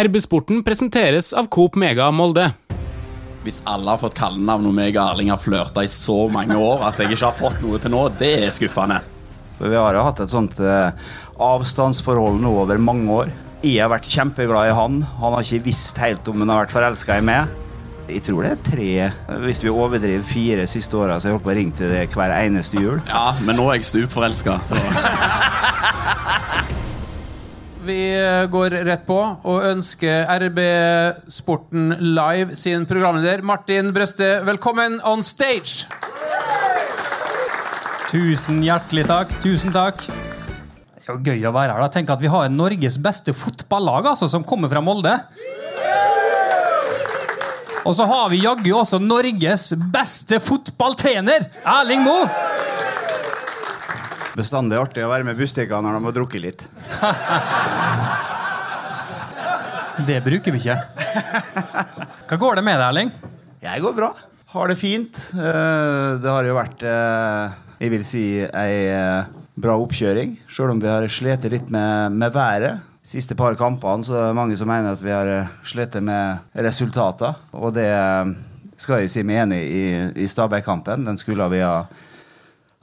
RB-sporten presenteres av Coop Mega Molde. Hvis alle har fått kallenavn og meg og Erling har flørta i så mange år at jeg ikke har fått noe til nå, det er skuffende. For vi har jo hatt et sånt eh, avstandsforhold nå over mange år. Jeg har vært kjempeglad i han. Han har ikke visst helt om han har vært forelska i meg. Jeg tror det er tre, hvis vi overdriver fire siste åra, så jeg holdt på å ringe til det hver eneste jul. Ja, men nå er jeg stupforelska. Vi går rett på og ønsker RB Sporten Live sin programleder Martin Brøste velkommen on stage! Tusen hjertelig takk. Tusen takk. Det er jo gøy å være her. da. Tenk at Vi har Norges beste fotballag altså, som kommer fra Molde. Og så har vi jaggu også Norges beste fotballtrener, Erling Moe! Bestandig artig å være med Bustika når de har drukket litt. Det bruker vi ikke. Hva går det med deg, Erling? Jeg går bra. Har det fint. Eh, Det har jo vært, eh, jeg vil si, ei eh, bra oppkjøring. Sjøl om vi har slitt litt med, med været. Siste par kampene så er det mange som mener at vi har slitt med resultater. Og det skal jeg si meg enig i i Stabæk-kampen. Den skulle vi ha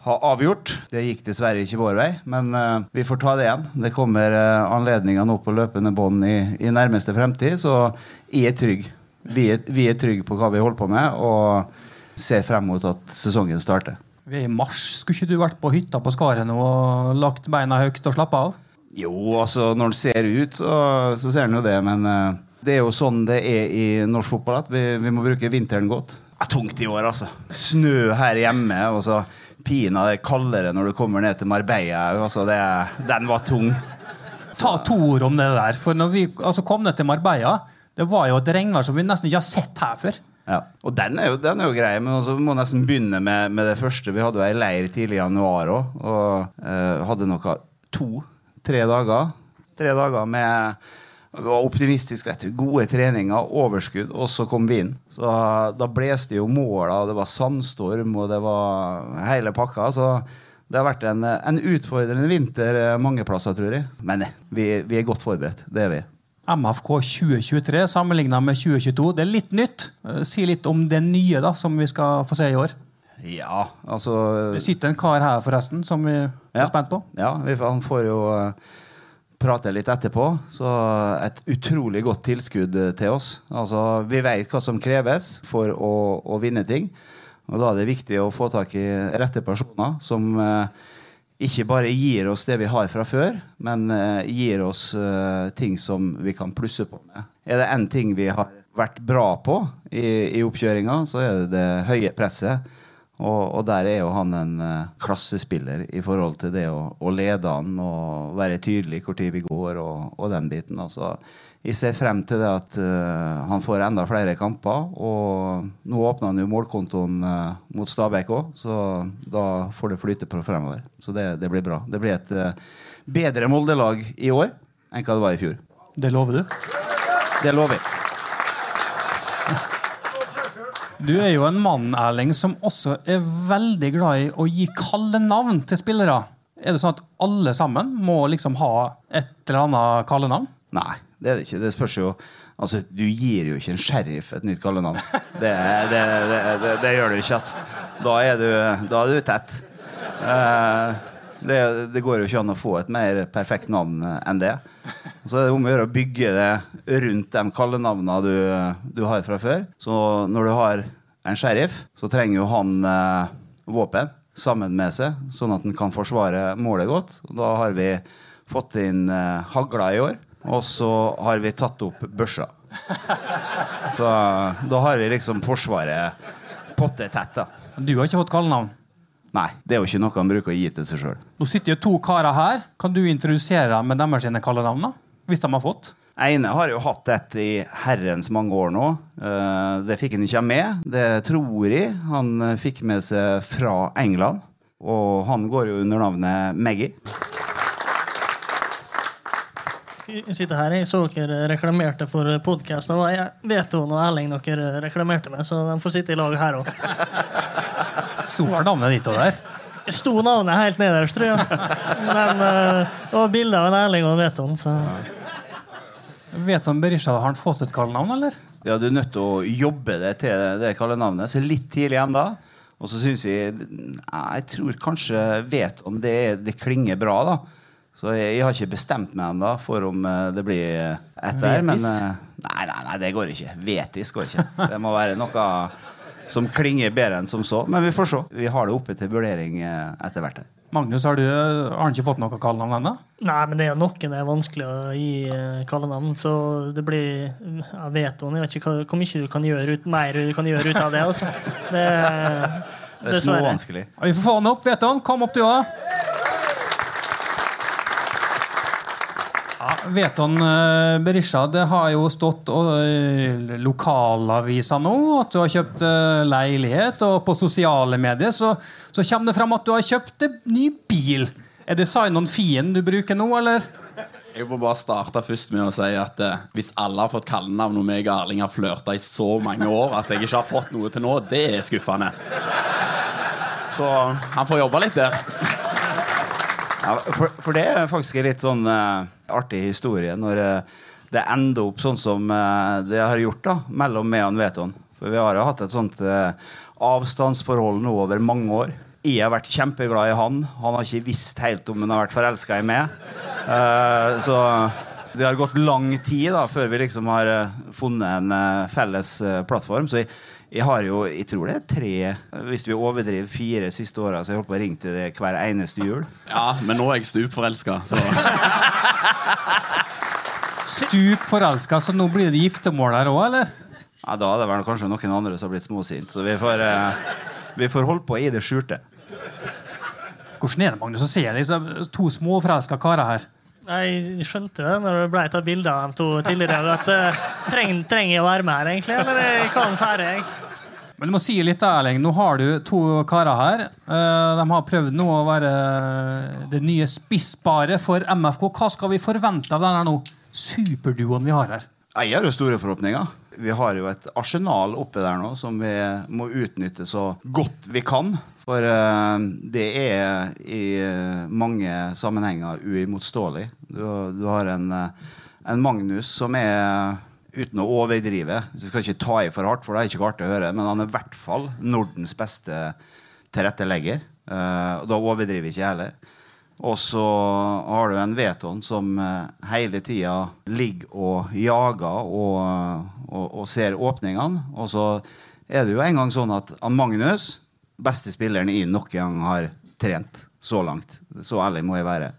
ha avgjort. Det gikk dessverre ikke vår vei, men uh, vi får ta det igjen. Det kommer uh, anledninger nå på løpende bånd i, i nærmeste fremtid, så jeg er trygg. Vi er, vi er trygge på hva vi holder på med, og ser frem mot at sesongen starter. Vi er i mars. Skulle ikke du vært på hytta på Skaret nå og lagt beina høyt og slappa av? Jo, altså når det ser ut, så, så ser en jo det, men uh, det er jo sånn det er i norsk fotball, at vi, vi må bruke vinteren godt. Det er tungt i år, altså. Snø her hjemme, og så pina det kaldere når du kommer ned til Marbella. Altså, det, den var tung. Ta to ord om det der. For når vi altså, kom ned til Marbella, det var jo et regnvær som vi nesten ikke har sett her før. Ja. Og den er jo, den er jo grei, men vi må nesten begynne med, med det første. Vi hadde jo ei leir tidlig i januar òg, og eh, hadde noe to-tre dager. Tre dager med vi var optimistiske, vet du. Gode treninger, overskudd, og så kom vi inn. Så da blåste jo måla, og det var sandstorm, og det var hele pakka. Så det har vært en, en utfordrende vinter mange plasser, tror jeg. Men eh, vi, vi er godt forberedt. Det er vi. MFK 2023 sammenligna med 2022. Det er litt nytt. Eh, Si litt om det nye da, som vi skal få se i år. Ja, altså Det sitter en kar her forresten som vi er Ja. spent på. Ja, vi, han får jo eh, prate litt etterpå. Så et utrolig godt tilskudd til oss. Altså, vi vet hva som kreves for å, å vinne ting. Og da er det viktig å få tak i rette personer som eh, ikke bare gir oss det vi har fra før, men eh, gir oss eh, ting som vi kan plusse på med. Er det én ting vi har vært bra på i, i oppkjøringa, så er det det høye presset. Og, og der er jo han en uh, klassespiller i forhold til det å, å lede han og være tydelig hvor tid vi går og, og den biten. Altså, jeg ser frem til det at uh, han får enda flere kamper. Og nå åpner han jo målkontoen uh, mot Stabæk òg, så da får det flyte på fremover. Så det, det blir bra. Det blir et bedre Molde-lag i år enn hva det var i fjor. Det lover du. Det lover jeg. Du er jo en mann Erling, som også er veldig glad i å gi kallenavn til spillere. Er det sånn at alle sammen må liksom ha et eller annet kallenavn? Nei, det er det ikke. Det spørs jo Altså, Du gir jo ikke en sheriff et nytt kallenavn. Det, det, det, det, gjør du ikke, altså. Da er du, da er du tett. Eh, det, det går jo ikke an å få et mer perfekt navn enn det. Så er det om å gjøre å bygge det rundt de kallenavnene du, du har fra før. Så når du har en sheriff, så trenger jo han eh, våpen sammen med seg, sånn at han kan forsvare målet godt. Og da har vi fått inn eh, hagla i år, og så har vi tatt opp børsa. Så eh, da har vi liksom Forsvaret potte tett, da. Du har ikke fått kallenavn. Nei, det er jo ikke noe han bruker å gi til seg sjøl. Nå sitter jo to karer her. Kan du introdusere dem med deres sine kallenavn? Hvis de har fått? ene har jo hatt et i herrens mange år nå. Eh, Det fikk han ikke med. Det tror jeg han fikk med seg fra England. Og han går jo under navnet Maggie. Jeg sitter her, jeg så dere reklamerte for podkast. Jeg vet jo når Erling dere reklamerte med, så de får sitte i lag her òg. Sto her navnet ditt og der? Sto navnet helt nederst, tror jeg. Men uh, det var bilde av en Erling og en Veton, så Vet du om Berisha har han fått et kallenavn, eller? Ja, du er nødt til å jobbe det til det kallenavnet. Så litt tidlig ennå. Og så syns jeg Jeg tror kanskje vet om det, er- det klinger bra, da. Så jeg, jeg har ikke bestemt meg ennå for om eh, det blir etter. Men Vetis? Men, nei, nei, nei, det går ikke. Vetis går ikke. Det må være noe som klinger bedre enn som så. Men vi får se. Vi har det oppe til vurdering eh, etter hvert. Magnus, har du har han ikke fått noe kallenavn ennå? Nei, men det er noen det er vanskelig å gi eh, kallenavn, så det blir Jeg vet jeg vet ikke hvor mye du kan gjøre ut, mer du kan gjøre ut av det. Altså. Det, Det er småvanskelig. Vi får få han opp, vet han. Kom opp, du òg. Ja, vet han, eh, Berisha, det har jo stått i lokalavisa nå at du har kjøpt eh, leilighet, og på sosiale medier så, så kommer det fram at du har kjøpt en ny bil. Er det designen Fien du bruker nå, eller? Jeg må bare starte først med å si at eh, hvis alle har fått kallenavn og meg og Erling har flørta i så mange år at jeg ikke har fått noe til nå, det er skuffende. Så han får jobbe litt der. Ja, for, for det er faktisk en litt sånn uh, artig historie når uh, det ender opp sånn som uh, det har gjort da, mellom meg og Veton. For vi har jo hatt et sånt avstandsforhold nå over mange år. Jeg har vært kjempeglad i han. Han har ikke visst helt om han har vært forelska i meg. Så det har gått lang tid da, før vi liksom har funnet en felles plattform. Så jeg, jeg har jo, jeg tror det er tre, hvis vi overdriver fire siste åra, så jeg holdt på å ringe til det hver eneste jul. Ja, men nå er jeg stupforelska, så Stupforelska, så nå blir det giftermål her òg, eller? Ja, Da hadde det vel kanskje noen andre som har blitt småsint. Så vi får, eh, vi får holde på i det skjulte. Hvordan er det, Magnus, å se liksom, to småforelska karer her? Jeg skjønte det når det ble tatt bilde av de to tidligere, at uh, trenger, trenger jeg å være med her, egentlig? Eller jeg kan færre, jeg? Men du må si litt, Erling. Nå har du to karer her. Eh, De har prøvd nå å være det nye spissparet for MFK. Hva skal vi forvente av denne nå? superduoen vi har her? Jeg har jo store forhåpninger. Vi har jo et arsenal oppe der nå som vi må utnytte så godt vi kan. For uh, det er i eh, mange sammenhenger uimotståelig. Du, du har en, eh, en Magnus som er Uten å overdrive, så jeg skal ikke ta i for hardt, for det er ikke artig å høre, men han er i hvert fall Nordens beste tilrettelegger. Uh, og da overdriver jeg ikke heller. Og så har du en Veton som hele tida ligger og jager og, og, og ser åpningene. Og så er det jo en gang sånn at Magnus, beste spilleren jeg noen gang har trent så langt, så ærlig må jeg være,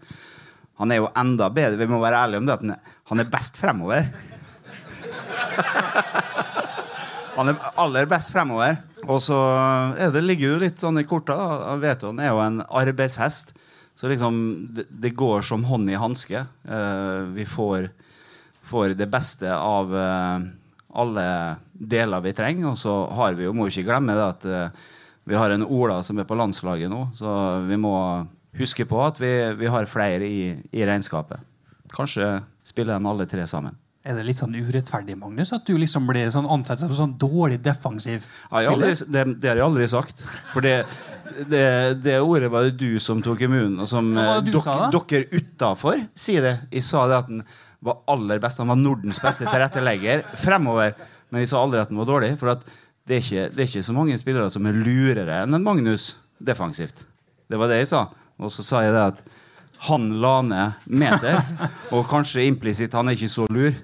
han er jo enda bedre. Vi må være ærlige om det at han er, best fremover. Han er aller best fremover. Og så det ligger jo litt sånn i korta. Veton er jo en arbeidshest. Så liksom, det, det går som hånd i hanske. Eh, vi får, får det beste av eh, alle deler vi trenger. Og så har vi jo, må vi ikke glemme det at eh, vi har en Ola som er på landslaget nå. Så vi må huske på at vi, vi har flere i, i regnskapet. Kanskje spiller de alle tre sammen. Er det litt sånn urettferdig, Magnus, at du liksom blir sånn ansett som sånn dårlig defensiv Ja, aldri, spiller? det, det har jeg aldri sagt. For det, det, det ordet var det du som tok i munnen. Og som var eh, dere, dere utafor sier det. Jeg sa det at han var aller best. Han var Nordens beste tilrettelegger fremover. Men jeg sa aldri at han var dårlig. For at det, er ikke, det er ikke så mange spillere som er lurere enn en Magnus defensivt. Det var det jeg sa. Og så sa jeg det at han la ned meter, og kanskje implisitt han er ikke så lur.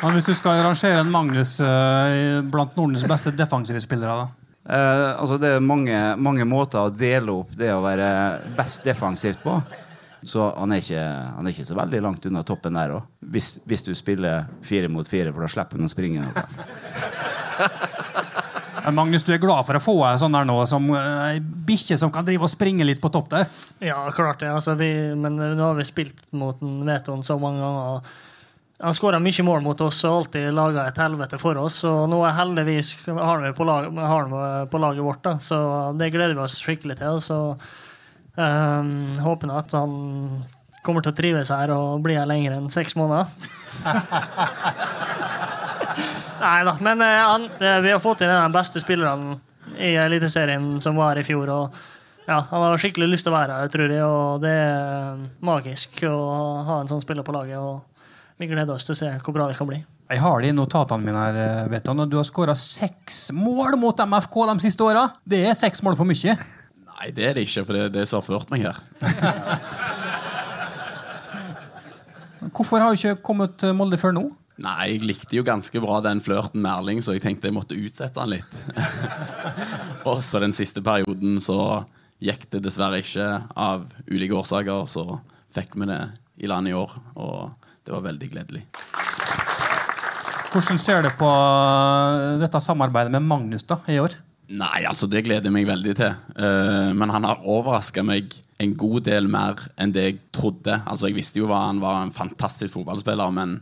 Men hvis du skal rangere en Magnus uh, blant Nordens beste defensive spillere, da? Uh, altså det er mange, mange måter å dele opp det å være best defensivt på. Så han er ikke, han er ikke så veldig langt unna toppen der òg. Hvis, hvis du spiller fire mot fire, for da slipper han å springe. Men Magnus, du er glad for å få ei sånn der nå, som eh, ei bikkje som kan drive og springe litt på topp der? Ja, klart det. Altså, vi, men nå har vi spilt mot en Veton så mange ganger. Han skåra mye mål mot oss og alltid laga et helvete for oss. Og nå er heldigvis har vi på, lag, har han på laget vårt, da. så det gleder vi oss skikkelig til. Så um, håper jeg at han kommer til å trives her og blir her lenger enn seks måneder. Nei da, men uh, han, eh, vi har fått inn en av de beste spillerne i Eliteserien som var i fjor. og ja, han har skikkelig lyst til å være her, tror jeg, og det er magisk å ha en sånn spiller på laget. og Vi gleder oss til å se hvor bra det kan bli. Jeg har det i notatene mine. her, eh, vet du, og Du har skåra seks mål mot MFK de siste åra. Det er seks mål for mye. Nei, det er det ikke, for det er det som har ført meg her. Hvorfor har du ikke kommet Molde før nå? Nei, jeg likte jo ganske bra den flørten med Erling, så jeg tenkte jeg måtte utsette han litt. og så den siste perioden så gikk det dessverre ikke av ulike årsaker. Så fikk vi det i land i år, og det var veldig gledelig. Hvordan ser du på eh, dette samarbeidet med Magnus da, i år? Nei, altså det gleder jeg meg veldig til. Uh, men han har overraska meg en god del mer enn det jeg trodde. Altså Jeg visste jo at han var en fantastisk fotballspiller, men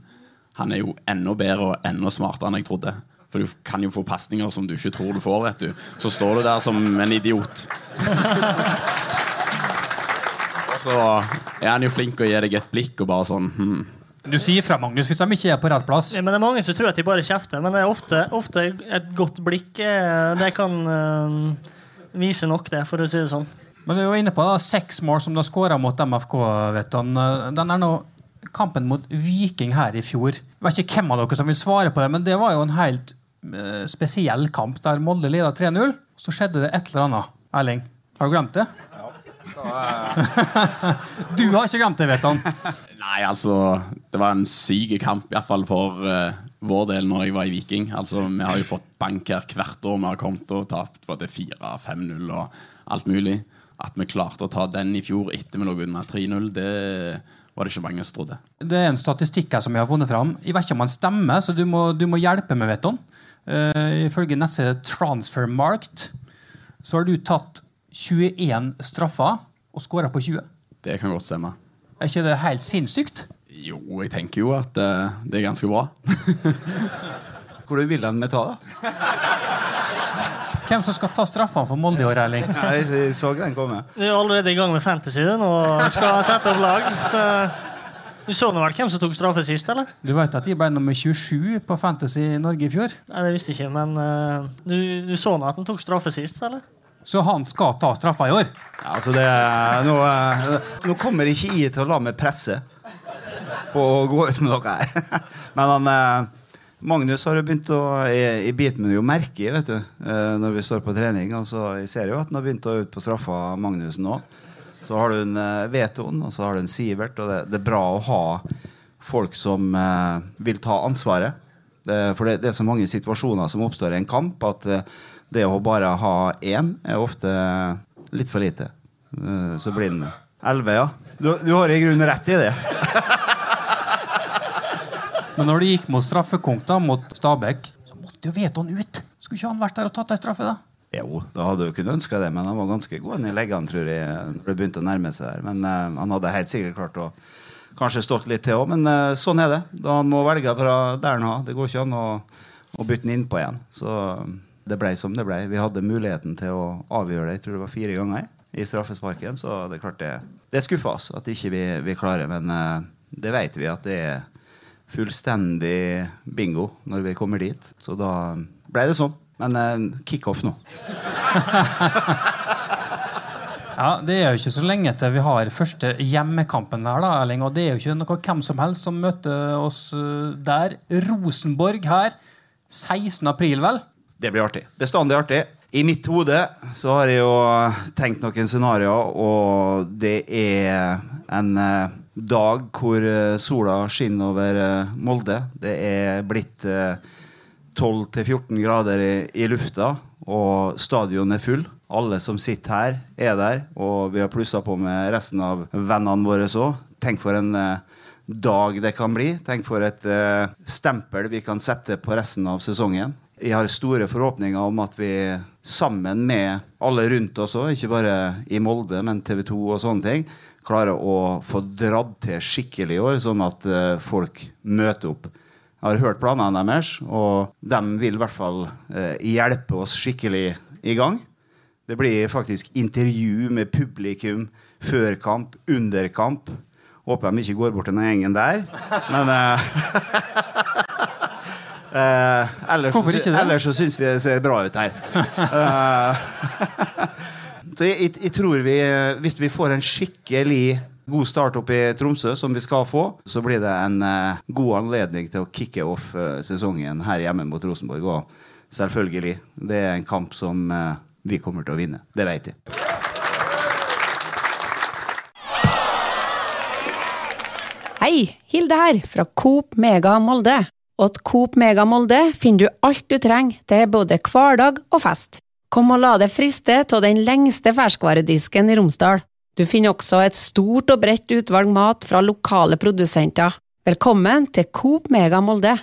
han er jo enda bedre og enda smartere enn jeg trodde. For du kan jo få pasninger som du ikke tror du får. vet du Så står du der som en idiot. og så er han jo flink å gi deg et blikk og bare sånn hm. Du sier fra, Magnus, hvis de ikke er på rett plass. Ja, men Det er mange som tror at de bare kjefter, men det er ofte, ofte et godt blikk eh, Det kan uh, vise nok, det, for å si det sånn. Men du var inne på da, seks mål som du har skåra mot MFK. vet du. Den er nå kampen mot Viking her i fjor. Jeg vet ikke hvem av dere som vil svare på det, men det var jo en helt uh, spesiell kamp der Molde leda 3-0. Så skjedde det et eller annet. Erling, har du glemt det? du har ikke glemt det, vet han. Nei, altså Det var en syk kamp, iallfall for uh, vår del når jeg var i Viking. Altså Vi har jo fått bank her hvert år vi har kommet og tapt det 4-5-0 og alt mulig. At vi klarte å ta den i fjor etter vi lå under 3-0, det var det ikke mange som trodde. Det er en statistikk her som jeg har funnet fram. Jeg vet ikke om han stemmer, så du må, du må hjelpe meg, vet du. Uh, ifølge nettstedet Transfermarkt så har du tatt 21 straffer og skåra på 20. Det kan godt stemme. Er ikke det helt sinnssykt? Jo, jeg tenker jo at uh, det er ganske bra. Hvor du vil den med ta, da? Hvem som skal ta straffene for Molde i år, Erling? Jeg, så den komme. Du er allerede i gang med fantasy du, og skal sette opp lag. Så du så nå vel hvem som tok straffe sist, eller? Du vet at de ble nummer 27 på Fantasy i Norge i fjor? Nei, det visste jeg ikke, men uh, du, du, så nå at han tok straffe sist, eller? Så han skal ta straffa i år? Ja, altså det, nå, eh, nå kommer ikke jeg til å la meg presse på å gå ut med dere her. Men han eh, Magnus har jo begynt å Jeg, jeg biter jo merke i vet du, eh, når vi står på trening. Altså, jeg ser jo at han har begynt å ut på straffa Magnus, nå. Så har du en Veton, og så har du en Sivert. Og det, det er bra å ha folk som vil ta ansvaret. For det, det, er så mange situasjoner som oppstår i en kamp, at det å bare ha én er ofte litt for lite. Eh, så blir den elleve, ja. Du, du, har i grunnen rett i det. Men når det gikk mot straffekonk da, mot Stabæk, så måtte jo Veton ut. Skulle ikke han vært der og tatt ei straffe, da? Jo, da hadde du kunnet ønske det, men han var ganske god i leggene, tror jeg, når det begynte å nærme seg der. Men uh, han hadde helt sikkert klart å kanskje stått litt til òg, men uh, sånn er det. Da han må velge fra der han har. Det går ikke an å, å bytte den innpå igjen. Så det ble som det ble. Vi hadde muligheten til å avgjøre det jeg tror det var fire ganger i straffesparken. Så det er klart det, det skuffer oss at ikke vi ikke klarer. Men uh, det vet vi at det er fullstendig bingo når vi kommer dit. Så da ble det sånn. Men uh, kickoff nå. ja, Det er jo ikke så lenge til vi har første hjemmekampen her. da, Erling, og Det er jo ikke noe hvem som helst som møter oss eh, der. Rosenborg her. 16. april, vel? Det blir artig. Bestandig artig. I mitt hode så har jeg jo tenkt noen scenarioer, og det er en uh, dag hvor uh, sola skinner over uh, Molde. Det er blitt 12-14 grader i, i, lufta, og stadion er full. Alle som sitter her, er der, og vi har plussa på med resten av vennene våre òg. Tenk for en dag det kan bli. Tenk for et stempel vi kan sette på resten av sesongen. Jeg har store forhåpninger om at vi sammen med alle rundt oss òg, ikke bare i Molde, men TV 2 og sånne ting, klarer å få dratt til skikkelig i år, sånn at uh, folk møter opp. Jeg har hørt planene deres, og de vil i hvert fall uh, hjelpe oss skikkelig i gang. Det blir faktisk intervju med publikum før kamp, under kamp. Håper de ikke går bort til den gjengen der. Men uh, Eh, ellers, Hvorfor ikke det? Ellers så syns jeg det ser bra ut her. eh, Så jeg, jeg, jeg tror vi, eh, hvis vi får en skikkelig god start opp i Tromsø, som vi skal få, så blir det en eh, god anledning til å kicke off eh, sesongen her hjemme mot Rosenborg. Og selvfølgelig, det er en kamp som eh, vi kommer til å vinne. Det vet jeg. Hei, Hilde her, fra Coop Mega Molde. Og at Coop Mega Molde finner du alt du trenger til både hverdag og fest. Kom og la deg friste av den lengste ferskvaredisken i Romsdal. Du finner også et stort og bredt utvalg mat fra lokale produsenter. Velkommen til Coop Mega Molde.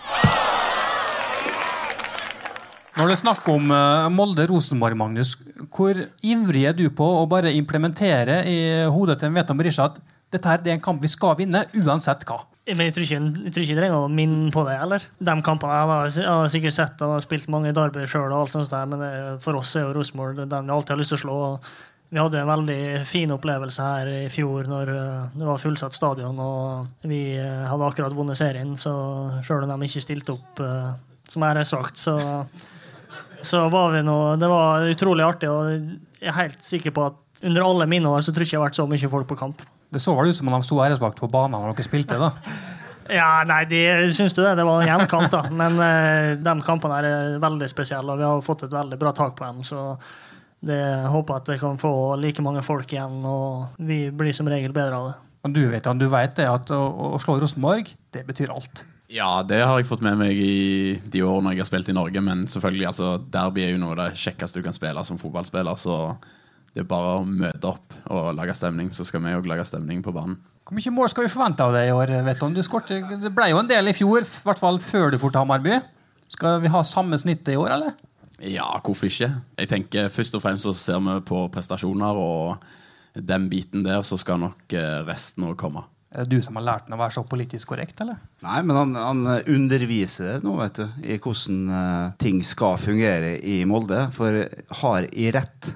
Når det er snakk om eh, Molde-Rosenborg, Magnus, hvor ivrig er du på å bare implementere i hodet til Veton Berisha at dette er en kamp vi skal vinne, uansett hva? Men jeg tror ikke jeg tror ikke jeg trenger å minne på det. eller? De kampene Jeg har, har sikkert sett og spilt mange Derby sjøl, men for oss er jo Rosenborg den vi alltid har lyst til å slå. Vi hadde en veldig fin opplevelse her i fjor når eh, det var fullsatt stadion. og Vi eh, hadde akkurat vunnet serien, så sjøl om de ikke stilte opp, eh, som jeg har sagt, så, så var vi nå Det var utrolig artig. og Jeg er helt sikker på at under alle mine år så tror jeg ikke jeg har vært så mye folk på kamp. Det så vel ut som om de sto æresvakt på banen når dere spilte. da. Ja, nei, de, syns du det? Det var en jevn kamp, da. Men eh, de kampene er veldig spesielle, og vi har fått et veldig bra tak på dem. Så det håper at vi kan få like mange folk igjen, og vi blir som regel bedre av det. Men du vet, du vet det at å, å slå Rosenborg, det betyr alt. Ja, det har jeg fått med meg i de årene jeg har spilt i Norge. Men selvfølgelig, altså, derby er jo noe av det kjekkeste du kan spille som fotballspiller. Så det er bare å møte opp og lage stemning, så skal vi òg lage stemning på banen. Hvor mye mål skal vi forvente av deg i år? vet du? du skårte, det ble jo en del i fjor, i hvert fall før du for til Hamarby. Skal vi ha samme snittet i år, eller? Ja, hvorfor ikke? Jeg tenker Først og fremst så ser vi på prestasjoner, og den biten der, så skal nok eh, resten òg komme. Er det du som har lært den å være så politisk korrekt, eller? Nei, men han, han underviser nå, vet du, i hvordan uh, ting skal fungere i Molde. For har i rett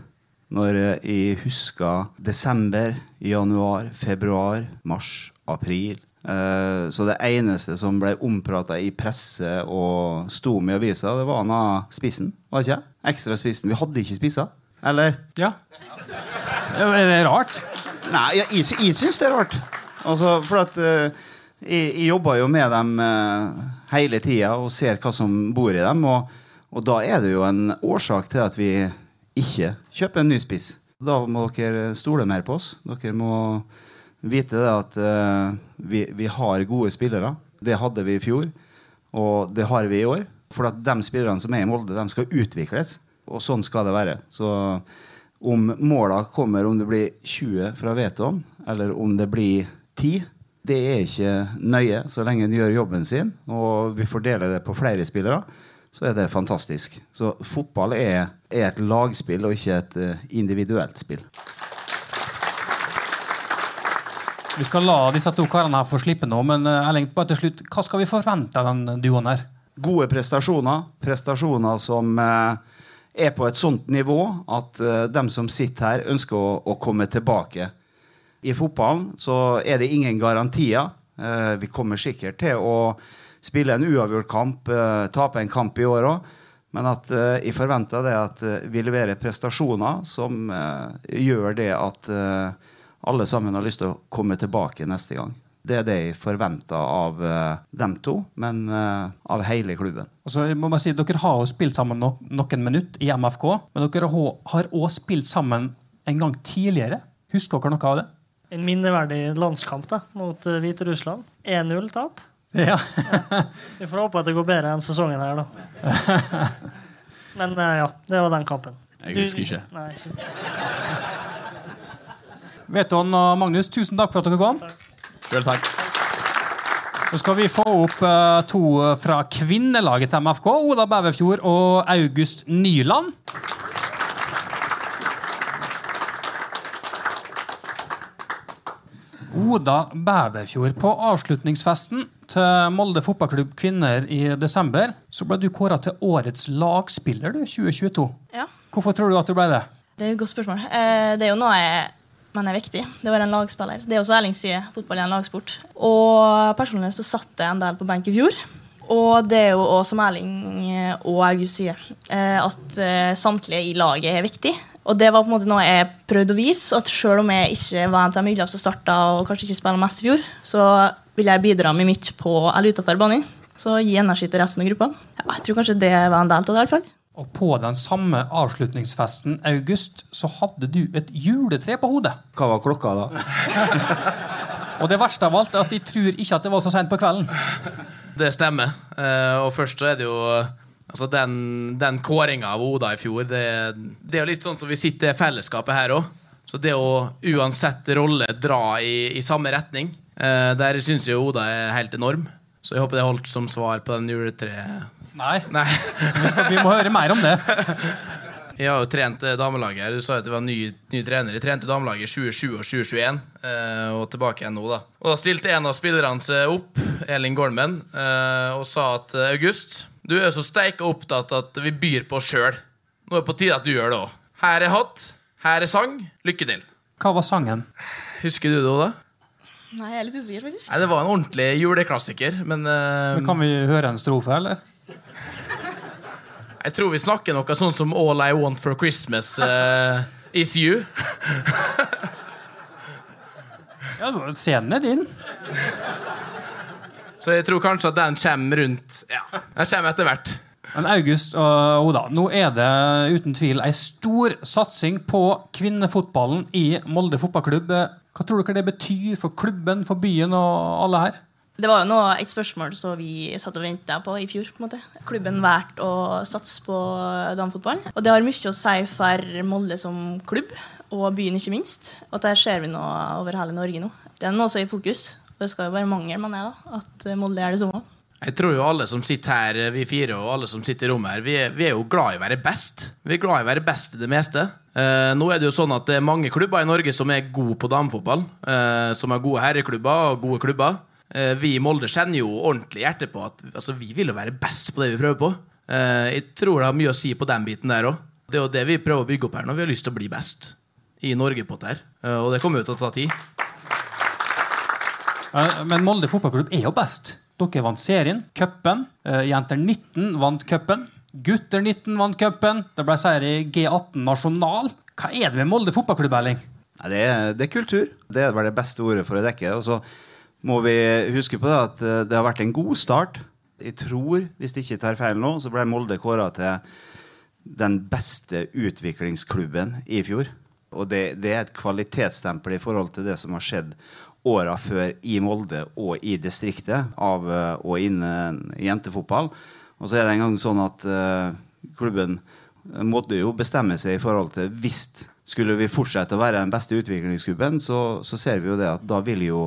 når jeg husker desember, januar, februar, mars, april. Eh, så det eneste som ble omprata i presse og sto med i avisa, det var denne spissen. Var ikke? Ekstra spissen. Vi hadde ikke spisser. Eller? Ja. Er det rart? Nei, jeg, jeg, jeg syns det er rart. Altså, for at uh, jeg, jeg, jobber jo med dem hele tida og ser hva som bor i dem. Og, og da er det jo en årsak til at vi ikke kjøpe en ny spiss. Da må dere stole mer på oss. Dere må vite at uh, vi, vi, har gode spillere. Det hadde vi i fjor, og det har vi i år. For at de spillerne som er i Molde, de skal utvikles. Og sånn skal det være. Så om måla kommer om det blir 20 fra Veton, eller om det blir 10, det er ikke nøye så lenge en gjør jobben sin, og vi fordeler det på flere spillere så er det fantastisk. Så fotball er, er et lagspill og ikke et uh, individuelt spill. Vi skal la disse to karene her få slippe nå, men uh, Erling, bare til slutt, hva skal vi forvente av den duoen her? Gode prestasjoner. Prestasjoner som uh, er på et sånt nivå at de dem som sitter her, ønsker å, å, komme tilbake. I fotballen så er det ingen garantier. vi kommer sikkert til å spille en uavgjort kamp, uh, tape en kamp i år òg. Men at uh, jeg forventer det at uh, vi leverer prestasjoner som gjør det at alle sammen har lyst til å komme tilbake neste gang. Det er det jeg forventer av dem to, men av hele klubben. Altså, jeg må bare si, Dere har jo spilt sammen no noen minutter i MFK, men dere har òg spilt sammen en gang tidligere. Husker dere noe av det? En minneverdig landskamp da, mot Hviterussland. 1-0-tap. Ja. Vi får håpe at det går bedre enn sesongen her, da. Men eh, ja, det var den kampen. Jeg husker ikke. Nei, ikke. Veton og Magnus, tusen takk for at dere kom. Selv takk. Så skal vi få opp uh, to fra kvinnelaget til MFK. Oda Bæverfjord og August Nyland. Oda Bæverfjord, på avslutningsfesten til Molde fotballklubb kvinner i desember, så ble du kåra til årets lagspiller du, 2022. Ja. Hvorfor tror du at du ble det? Det er et godt spørsmål. Eh, det er jo noe jeg mener er viktig. Det å være en lagspiller. Det er også Erling sier, fotball er en lagsport. Og personlig så satt jeg en del på benk i fjor. Og det er jo også som Erling og August sier, eh, at eh, samtlige i laget er viktig. Og det var på en måte noe jeg prøvde å vise, at selv om jeg ikke var en av yngste som starta og kanskje ikke spiller mest i fjor, så vil jeg bidra med mitt på eller utenfor banen. Så gi energi til resten av gruppa. Ja, jeg tror kanskje det var en del av det. i hvert fall. Og på den samme avslutningsfesten, August, så hadde du et juletre på hodet. Hva var klokka da? Og det verste av alt er at de tror ikke at det var så sent på kvelden. Det stemmer. Eh, og først så er det jo Altså Den, den kåringa av Oda i fjor, det, det er jo litt sånn som vi sitter i fellesskapet her òg. Så det å uansett rolle dra i, i samme retning, der syns jeg Oda er helt enorm. Så jeg håper det holdt som svar på den juletreet. Nei, Nei. vi, skal, vi må høre mer om det. Jeg har jo trent eh, damelaget. her. Du sa at det var ny, ny trener. Jeg trente damelaget i 2020 og 2021, eh, og tilbake igjen nå. Da Og da stilte en av spillerne seg opp, Elin Gormen, eh, og sa at eh, August, du er så steika opptatt at vi byr på oss sjøl. Nå er det på tide at du gjør det òg. Her er hatt, her er sang. Lykke til. Hva var sangen? Husker du det òg, da? Nei, jeg er litt usikker, faktisk. Nei, Det var en ordentlig juleklassiker, men eh, Kan vi høre en strofe, eller? jeg tror vi snakker noe sånn som All I Want for Christmas uh, Is You. Ja, Scenen er din. Så jeg tror kanskje at den kommer rundt Ja, den kommer etter hvert. Men August og Oda, nå er det uten tvil ei stor satsing på kvinnefotballen i Molde fotballklubb. Hva tror dere det betyr for klubben, for byen og alle her? Det var jo noe, et spørsmål som vi satt og venta på i fjor. på en måte. Klubben valgte å satse på damefotballen. Og det har mye å si for Molde som klubb, og byen ikke minst. Og der ser vi noe over hele Norge nå. Det er noe som er i fokus. Og det skal jo bare mangle, man er, da, at Molde gjør det samme. Jeg tror jo alle som sitter her, vi fire og alle som sitter i rommet her, vi er, vi er jo glad i å være best. Vi er glad i å være best i det meste. Eh, nå er det jo sånn at det er mange klubber i Norge som er gode på damefotball. Eh, som har gode herreklubber og gode klubber. Eh, vi i Molde kjenner jo ordentlig hjertet på at altså, vi vil jo være best på det vi prøver på. Eh, jeg tror det har mye å si på den biten der òg. Det er jo det vi prøver å bygge opp her nå. Vi har lyst til å bli best i Norge på dette her. Eh, og det kommer jo til å ta tid. Eh, Men Molde fotballklubb er jo best. Dere vant serien, cupen. Eh, Jenter 19 vant cupen. Gutter 19 vant cupen. Det ble seier i G18 nasjonal. Hva er det med Molde fotballklubb, Erling? Det, det er kultur. Det er vel det beste ordet for å dekke. Og så må vi huske på det at eh, det har vært en god start. Jeg tror, hvis jeg ikke tar feil nå, så ble Molde kåra til den beste utviklingsklubben i fjor. Og det, det er et kvalitetsstempel i forhold til det som har skjedd åra før i Molde og i distriktet av eh, og innen jentefotball. Og så er det en gang sånn at uh, klubben måtte jo bestemme seg i forhold til hvis skulle vi fortsette å være den beste utviklingsklubben, så, så ser vi jo det at da vil jo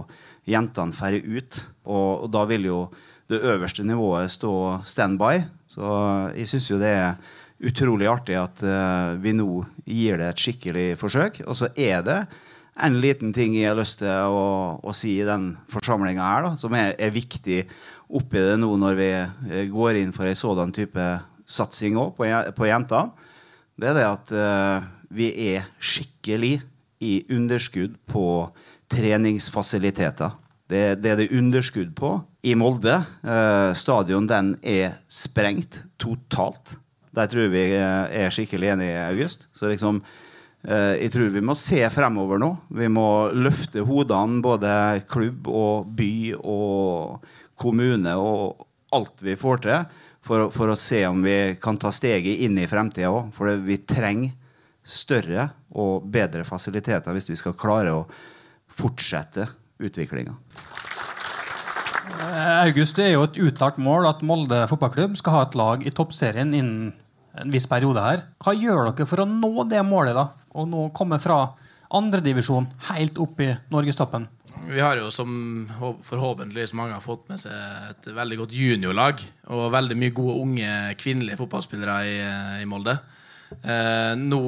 jentene færre ut. Og, og da vil jo det øverste nivået stå standby. Så jeg syns jo det er utrolig artig at uh, vi nå gir det et skikkelig forsøk. Og så er det en liten ting jeg har lyst til å, å si i den forsamlinga her, da, som er, er viktig oppi det nå når vi eh, går inn for en sådan type satsing òg på, på jentene. Det er det at uh, vi er skikkelig i underskudd på treningsfasiliteter. Det, det er det underskudd på i Molde. Eh, stadion den er sprengt totalt. Der tror vi er skikkelig enige, August. Så liksom, jeg tror vi må se fremover nå. Vi må løfte hodene, både klubb og by og kommune og alt vi får til, for, for å se om vi kan ta steget inn i fremtida òg. For vi trenger større og bedre fasiliteter hvis vi skal klare å fortsette utviklinga. Eh, August, det er jo et uttalt mål at Molde fotballklubb skal ha et lag i toppserien innen en viss periode her. Hva gjør dere for å nå det målet, da? Og nå komme fra andredivisjon helt opp i norgestoppen? Vi har jo, som forhåpentligvis mange har fått med seg, et veldig godt juniorlag. Og veldig mye gode unge kvinnelige fotballspillere i, i Molde. Eh, nå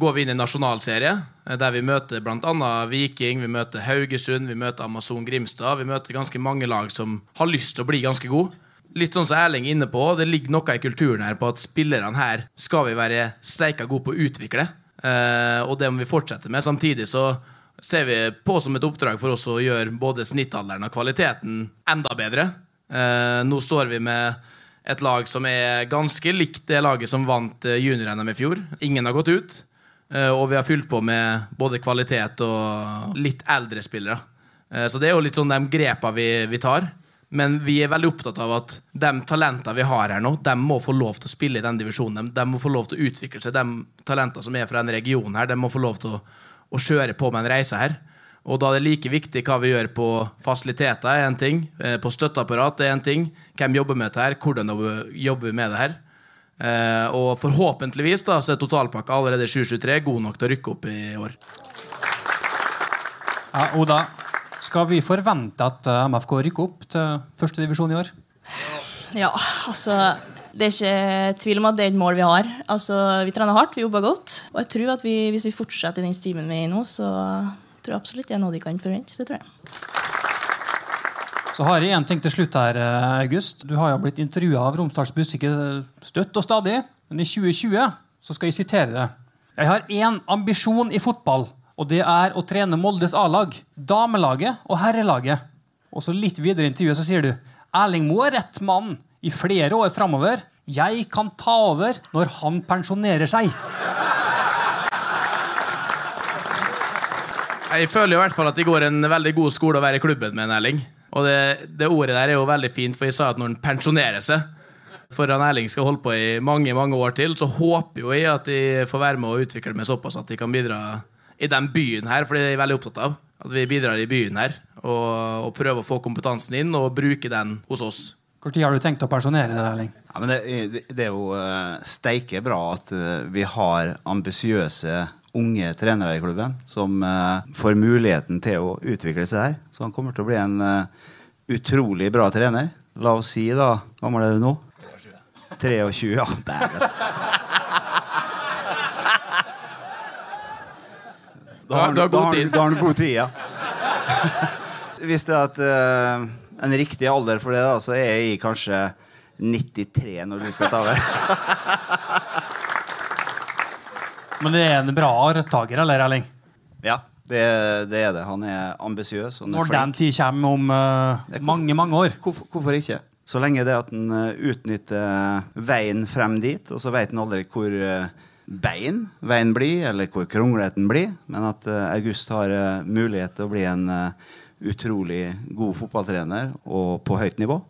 går vi inn i nasjonalserie eh, der vi møter bl.a. Viking, vi møter Haugesund, vi møter Amazon Grimstad. Vi møter ganske mange lag som har lyst til å bli ganske gode. Litt sånn som Erling er inne på, det ligger noe i kulturen her på at spillerne her skal vi være steika gode på å utvikle. Eh, og det må vi fortsette med. Samtidig så ser vi på som et oppdrag for oss å gjøre både snittalderen og kvaliteten enda bedre. Eh, nå står vi med et lag som er ganske likt det laget som vant eh, junior-NM i fjor. Ingen har gått ut. Og vi har fylt på med både kvalitet og litt eldre spillere. Så det er jo litt sånn de grepa vi, vi tar. Men vi er veldig opptatt av at de talentene vi har her nå, de må få lov til å spille i den divisjonen. De, må få lov til å utvikle seg. De talentene som er fra denne regionen her, de må få lov til å, å kjøre på med en reise her. Og da er det like viktig hva vi gjør på fasiliteter, er en ting. eh, På støtteapparat er en ting. Hvem jobber med dette her? Hvordan jobber vi med det her? Eh, og forhåpentligvis da, så er totalpakka allerede i 2023 god nok til å rykke opp i år. Ja, Oda, skal vi forvente at eh, MFK rykker opp til førstedivisjon i år? Ja, altså Det er ikke tvil om at det er et mål vi har. Altså, Vi trener hardt, vi jobber godt. Og jeg tror at vi, hvis vi fortsetter i den stimen vi er i nå, så tror jeg absolutt det er noe de kan forvente. Det tror jeg. Så har jeg en ting til slutt her, eh, August. Du har jo blitt intervjua av Romsdals Bustikke støtt og stadig. Men i 2020 så skal jeg sitere det. Jeg har én ambisjon i fotball, og det er å trene Moldes A-lag, damelaget og herrelaget. Og så litt videre i intervjuet så sier du Erling Moe er rett mann i flere år framover. Jeg kan ta over når han pensjonerer seg. Jeg føler i hvert fall at det går en veldig god skole å være i klubben med en Erling. Og det, det ordet der er jo veldig fint, for jeg sa at når han pensjonerer seg For han Erling skal holde på i mange mange år til, så håper jo jeg at de får være med å utvikle meg såpass at de kan bidra i den byen her, for det er jeg veldig opptatt av. At vi bidrar i byen her, og, og prøver å få kompetansen inn og bruke den hos oss. Når har du tenkt å pensjonere deg, Erling? Ja, men det, det, det er jo uh, steike bra at uh, vi har ambisiøse unge trenere i klubben som uh, får muligheten til å utvikle seg her. Så han kommer til å bli en uh, utrolig bra trener. La oss si, da Hvor gammel er du nå? 23. Ja, dæven. Da har Du har god tid. Da har du god tid, ja. Hvis det er at, uh, en riktig alder for det, da, så er jeg kanskje 93 når du skal ta over. Men det er en bra arvtaker, eller, Erling? Ja, det, det er det. Han er ambisiøs. Er Når den tid kommer om eh, mange, mange år. Hvorfor, hvorfor ikke? Så lenge det at han eh, utnytter veien frem dit, og så vet han aldri hvor eh, bein veien blir, eller hvor kronglete den blir, men at eh, August har eh, mulighet til å bli en eh, utrolig god fotballtrener og på høyt nivå.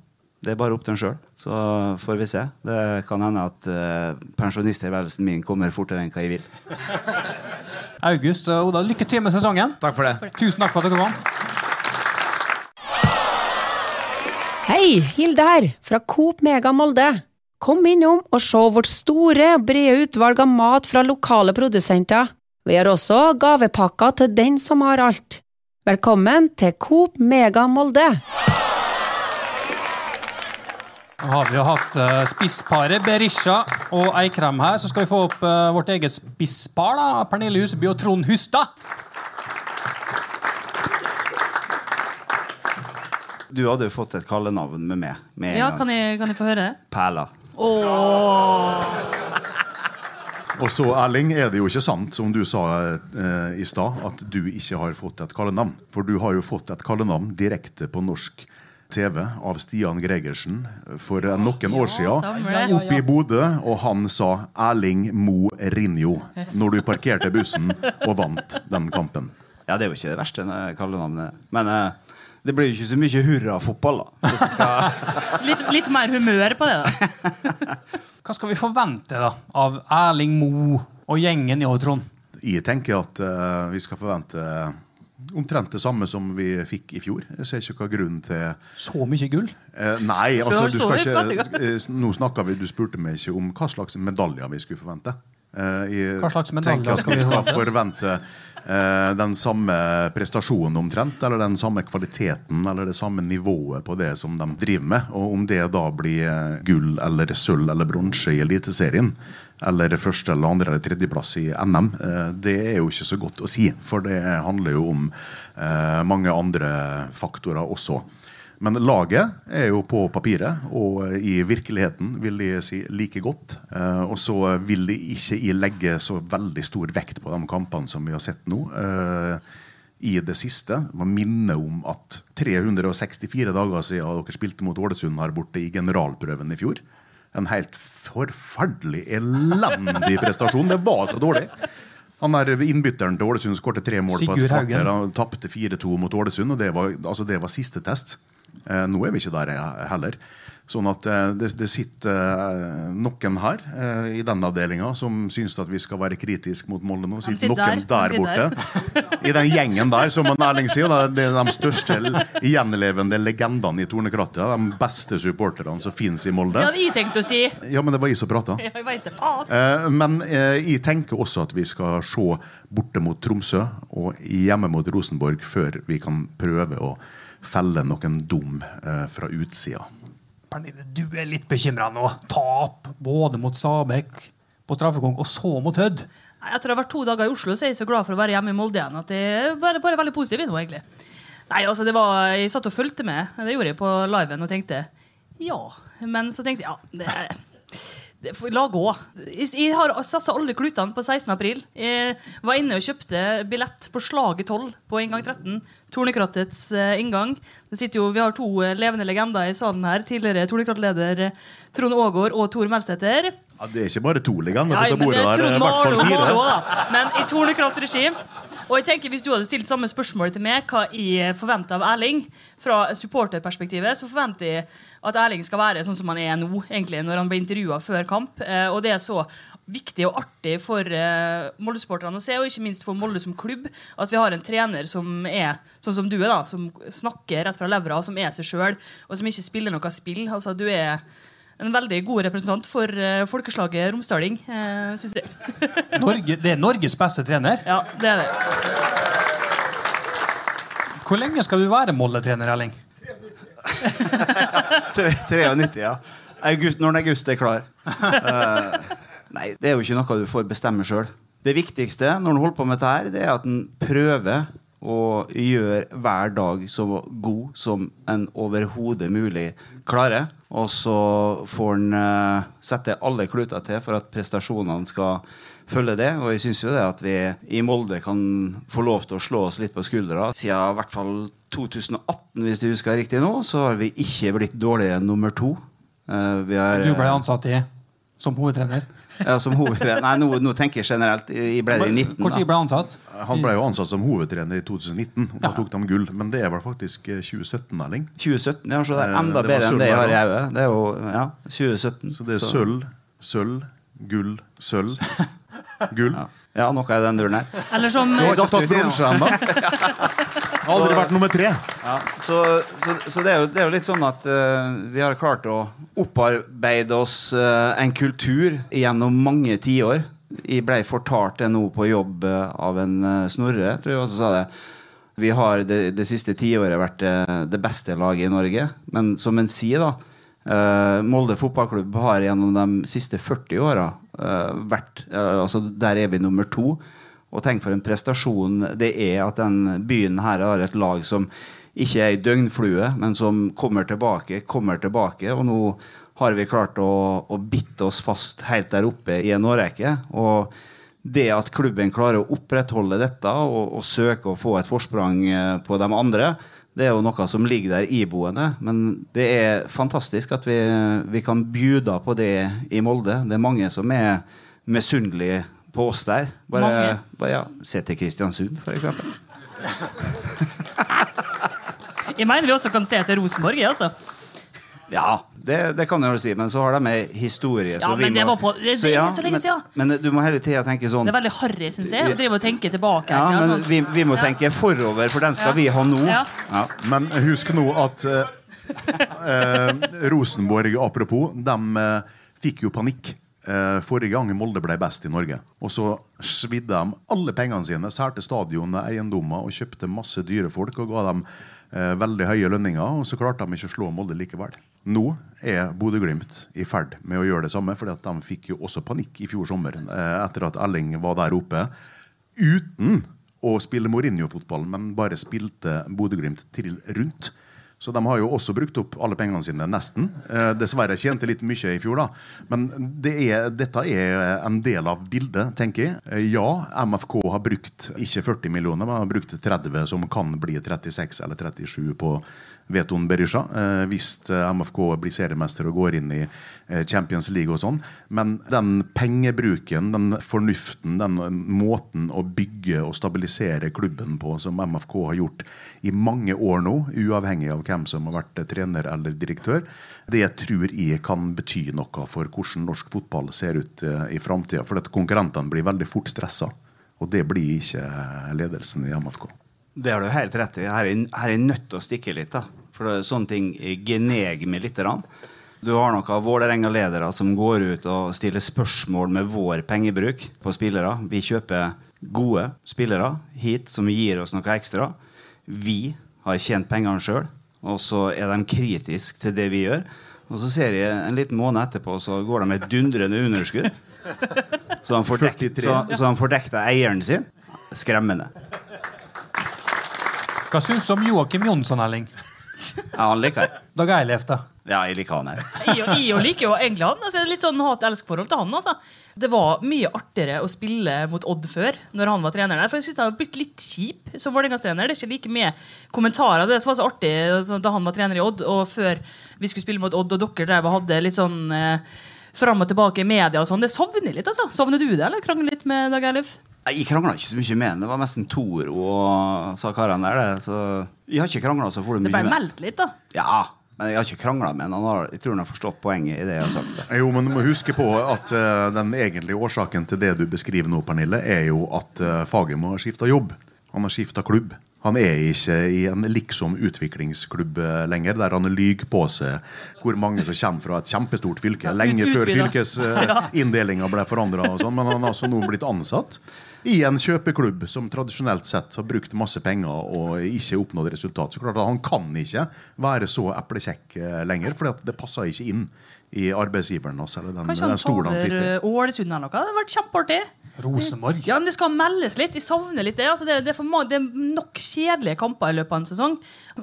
Det er bare opp til han sjøl. Så får vi se. Det kan hende at uh, pensjonisttilværelsen min kommer fortere enn hva jeg vil. August og Oda, lykke til med sesongen. Takk for det. Tusen takk for at dere kom. Hei, Hilde her, fra Coop Mega Molde. Kom innom og se vårt store, brede utvalg av mat fra lokale produsenter. Vi har også gavepakker til den som har alt. Velkommen til Coop Mega Molde. Nå har vi jo hatt uh, spissparet Berisha og Eikrem her. Så skal vi få opp eh, vårt eget spisspar. da, Pernille Huseby og Trond Hustad. Du hadde jo fått et kallenavn med meg med en Ja, gang. kan jeg, kan jeg få høre? Perla. Og så, Erling, er det jo ikke sant, som du sa eh, i stad, at du ikke har fått et kallenavn. For du har jo fått et kallenavn direkte på norsk TV av Stian Gregersen for eh, noen år siden. Oppe i Bodø, og han sa 'Erling Mo Rinjo' når du parkerte bussen og vant den kampen. Ja, det er jo ikke det verste kallenavnet. Men eh, det blir jo ikke så mye hurrafotball, da. Skal Litt, litt mer humør på det, da. Hva skal vi forvente da, av Erling Mo og gjengen i år, Trond? Jeg tenker at uh, vi skal forvente omtrent det samme som vi fikk i fjor. Jeg ser ikke hva grunnen til Så mye gull? Eh, nei, altså, du skal ikke eh, Nå snakka vi, du spurte meg ikke om hva slags medaljer vi skulle forvente. Eh, jeg Hva slags medaljer skal vi vi skal forvente? forvente eh, den samme prestasjonen omtrent, eller den samme kvaliteten, eller det samme nivået på det som de driver med. Og om det da blir eh, gull eller sølv eller bronse i Eliteserien, eller første eller andre eller tredjeplass i NM, eh, det er jo ikke så godt å si. For det handler jo om eh, mange andre faktorer også. Men laget er jo på papiret, og i virkeligheten vil jeg si like godt. Eh, og så vil jeg ikke legge så veldig stor vekt på de kampene som vi har sett nå. Eh, I det siste. Må minne om at 364 dager siden dere spilte mot Ålesund her borte i generalprøven i fjor. En helt forferdelig elendig prestasjon. Det var så dårlig. Han der Innbytteren til Ålesund skåret tre mål på et kvarter. Han tapte 4-2 mot Ålesund, og det var, altså det var siste test. Eh, nå er vi ikke der heller. Sånn at eh, det, det sitter eh, noen her i den avdelinga som syns at vi skal være kritiske mot Molde nå. Sitter noen der. borte. I den gjengen der, som Erling sier. Det er de største gjenlevende legendene i Tornekrattet. De beste supporterne som finnes i Molde. Det hadde jeg tenkt å si. Ja, men det var jeg som prata. Eh, Men jeg tenker også at vi skal se borte mot Tromsø og hjemme mot Rosenborg før vi kan prøve å felle noen dom eh, fra utsida. Pernille, du er litt bekymra nå. Tap både mot Sabek på straffekonk og så mot Hødd. Etter å ha vært to dager i Oslo så er jeg så glad for å være hjemme i Molde igjen at jeg er bare, bare veldig positiv nå, egentlig. Nei, altså det var, Jeg satt og fulgte med, det gjorde jeg på liven, og tenkte ja. Men så tenkte jeg ja, det er La gå. Jeg, har satsa alle klutene på 16. april. Jeg var inne og kjøpte billett på Slaget 12 på inngang 13. Tornekrattets eh, inngang. Det sitter jo, Vi har to eh, levende legender i salen her. Tidligere Tornekratt-leder eh, Trond Aagaard og Tor Melsæter. Ja, det er ikke bare to legender på det bordet Trond. Malo, da. Men i Tornekratt-regi. Og jeg tenker Hvis du hadde stilt samme spørsmål til meg hva jeg forventer av Erling, fra supporterperspektivet, så forventer jeg at Erling skal være sånn som han er nå, egentlig, når han blir intervjua før kamp. Eh, og det er så viktig og artig for uh, Molde-sporterne å se, og ikke minst for Molde som klubb, at vi har en trener som er sånn som du er, da, som snakker rett fra levra, som er seg sjøl, og som ikke spiller noe spill. Altså, du er en veldig god representant for uh, folkeslaget romsdaling, uh, syns jeg. Norge, det er Norges beste trener. Ja, det er det. Hvor lenge skal du være Molde-trener, Erling? 93, ja. August, når august er klar. Uh, nei, det er jo ikke noe du får bestemme sjøl. Det viktigste når en holder på med dette, her, det er at en prøver å gjøre hver dag så god som en overhodet mulig klarer. Og så får en uh, sette alle kluter til for at prestasjonene skal følge det. Og jeg syns jo det at vi i Molde kan få lov til å slå oss litt på skuldra. Siden i hvert fall 2018, hvis du husker riktig nå, så har vi ikke blitt dårligere enn nummer to. Uh, vi har, Du ble ansatt i som hovedtrener. Ja, som hovedtrener. Nei, nå, nå tenker jeg generelt. Jeg ble det i 19. Hvor tid ble han ansatt? Han ble jo ansatt som hovedtrener i 2019. og Da tok de gull. Men det er vel faktisk eh, 2017, Erling. 2017, ja, så det er Eh, enda det bedre enn det jeg har i hodet. Det er jo ja, 2017. Så det er sølv, sølv, gull, sølv, gull. Ja. Ja, noe i den duren her. Eller som Du har ikke tatt bronse ennå. Aldri vært nummer tre. Ja, så, så, så det, er jo, det er jo litt sånn at uh, vi har klart å opparbeide oss uh, en kultur gjennom mange tiår. Jeg ble fortalt det nå på jobb uh, av en Snorre, tror jeg også sa det. Vi har det, det siste tiåret vært det beste laget i Norge. Men som en sier, da Molde fotballklubb har gjennom de siste 40 åra vært eh, altså Der er vi nummer to. Og tenk for en prestasjon det er at den byen her har et lag som ikke er ei døgnflue, men som kommer tilbake, kommer tilbake. Og nå har vi klart å, å bitte oss fast helt der oppe i en årrekke. Og det at klubben klarer å opprettholde dette og, og søke å få et forsprang eh, på de andre, det er jo noe som ligger der iboende. Men det er fantastisk at vi, vi kan bjuda på det i Molde. Det er mange som er misunnelige på oss der. Bare, bare ja, se til Kristiansund, for eksempel. Jeg mener vi også kan se til Rosenborg. jeg, Altså. Ja, det, det kan du jo si, men så har de ei historie. Ja, men det var på- det- det ja, så lenge men, siden. Men du må hele tida tenke sånn Det er veldig harry, syns jeg, å drive og tenke tilbake. Ja, men sånn. vi, vi må Ja. tenke forover, for den skal Ja. vi ha nå. Ja. Ja. Men husk nå at eh, eh, Rosenborg, apropos, de eh, fikk jo panikk eh, forrige gang Molde ble best i Norge. Og så svidde de alle pengene sine, særte stadionet, eiendommer og kjøpte masse dyre folk og ga dem eh, veldig høye lønninger. Og så klarte de ikke å slå Molde likevel. Nå er Bodø-Glimt i ferd med å gjøre det samme, for de fikk jo også panikk i fjor sommer eh, etter at Elling var der oppe. Uten å spille Mourinho-fotball, men bare spilte Bodø-Glimt til rundt. Så de har jo også brukt opp alle pengene sine, nesten. Eh, dessverre tjente litt mye i fjor, da. Men det er, dette er en del av bildet, tenker jeg. Eh, ja, MFK har brukt ikke 40 millioner, men har brukt 30, som kan bli 36 eller 37 på Veton Berisha, eh, hvis eh, MFK blir seriemester og går inn i eh, Champions League og sånn. Men den pengebruken, den fornuften, den måten å bygge og stabilisere klubben på som MFK har gjort i mange år nå, uavhengig av hvem som har vært trener eller direktør, det tror jeg kan bety noe for hvordan norsk fotball ser ut i framtida. For at konkurrentene blir veldig fort stressa. Og det blir ikke ledelsen i MFK. Det har du helt rett i. Er her er jeg nødt til å stikke litt. da. For det er sånne ting gneger meg litt. Du har noen Vålerenga-ledere som går ut og stiller spørsmål med vår pengebruk på spillere. Vi kjøper gode spillere hit som gir oss noe ekstra. Vi har tjent pengene sjøl, og så er de kritiske til det vi gjør. Og så ser jeg en liten måned etterpå, så går de med et dundrende underskudd. Så han får så, så han får dekket eieren sin. Skremmende. Hva syns du om Joakim Jonsson, Erling? Ja, han liker jeg. Dag Eilef, da? Ja, jeg liker han. Jeg. Jeg, jeg liker jo egentlig han. Altså, litt sånn hat-elsk-forhold til han. Altså. Det var mye artigere å spille mot Odd før, når han var trener der. For jeg synes han har blitt litt kjip som Vålerenga-trener. Det er ikke like mye kommentarer. Det som var så artig altså, da han var trener i Odd, og før vi skulle spille mot Odd, og dere drev og hadde litt sånn eh, fram og tilbake i media og sånn. Det savner jeg litt, altså. Savner du det, eller krangler litt med Dag Eilif? Jeg krangla ikke så mye med han. Det var nesten Toro og sa karene der. Det. Så jeg har ikke krangla så for Det ble meldt litt, da. Ja, men jeg har ikke krangla med han. jeg tror han har forstått poenget i det jeg har sagt. Jo, men du må huske på at uh, den egentlige årsaken til det du beskriver nå, Pernille, er jo at uh, Fagermo har skifta jobb. Han har skifta klubb. Han er ikke i en liksom utviklingsklubb eh, lenger, der han lyver på seg hvor mange som kommer fra et kjempestort fylke. Lenge før fylkesinndelinga ble forandra. Sånn, men han har altså nå blitt ansatt i en kjøpeklubb som tradisjonelt sett har brukt masse penger og ikke oppnådd resultat. Så klart at Han kan ikke være så eplekjekk eh, lenger, for det passer ikke inn i arbeidsgiveren hans. Eller den, Kanskje han den stolen tar over Ålesund eller noe? Det hadde vært kjempeartig. Rosenborg. Ja, men Det skal meldes litt. Jeg savner litt det. Altså, det, det, er for, det er nok kjedelige kamper i løpet av en sesong.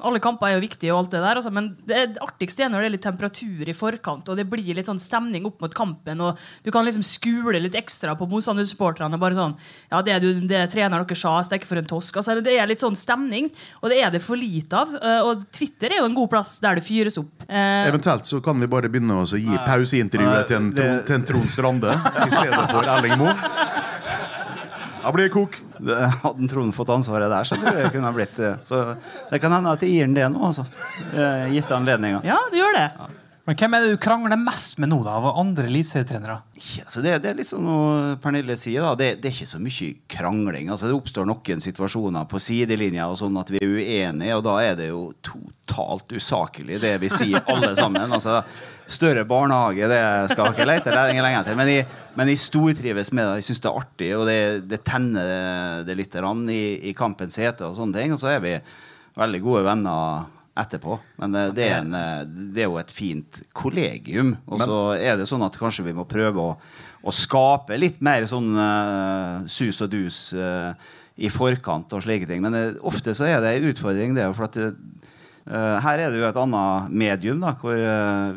Alle kamper er jo viktige, og alt det der, altså, men det, er det artigste er når det er litt temperatur i forkant, og det blir litt sånn stemning opp mot kampen, og du kan liksom skule litt ekstra på motstandersupporterne. Bare sånn Ja, det, du, det treneren dere sa, stikker for en tosk. Altså, det er litt sånn stemning, og det er det for lite av. eh, Og Twitter er jo en god plass der det fyres opp. Eh, Eventuelt så kan vi bare begynne å gi pauseintervjuet til en, til en Trond Strande i stedet for Erling Moe. Da blir det kok. Det- Hadde Trond fått ansvaret der, så tror jeg det kunne ha blitt eh, Så det kan hende at jeg gir han det nå, altså. Eh, Gitt anledninga. ja, det gjør det. Men hvem er det du krangler mest med nå, da, av andre eliteserietrenere? Ja, det, det er litt sånn noe Pernille sier. da det, det er ikke så mye krangling. altså Det oppstår noen situasjoner på sidelinja og sånn at vi er uenige, og da er det jo totalt usaklig, det vi sier alle sammen. altså Større barnehage det skal ikke lete lenge lenger til. Men jeg, men jeg stortrives med det. Jeg syns det er artig, og det, det tenner det litt i, i kampens hete. Og sånne ting, og så er vi veldig gode venner etterpå. Men eh, det er, en, eh, det er jo et fint kollegium. Og så er det sånn at kanskje vi må prøve å, å skape litt mer sånn uh, sus og dus uh, i forkant og slike ting. Men det, ofte så er det en utfordring, det. For at eh, her er det jo et annet medium da, hvor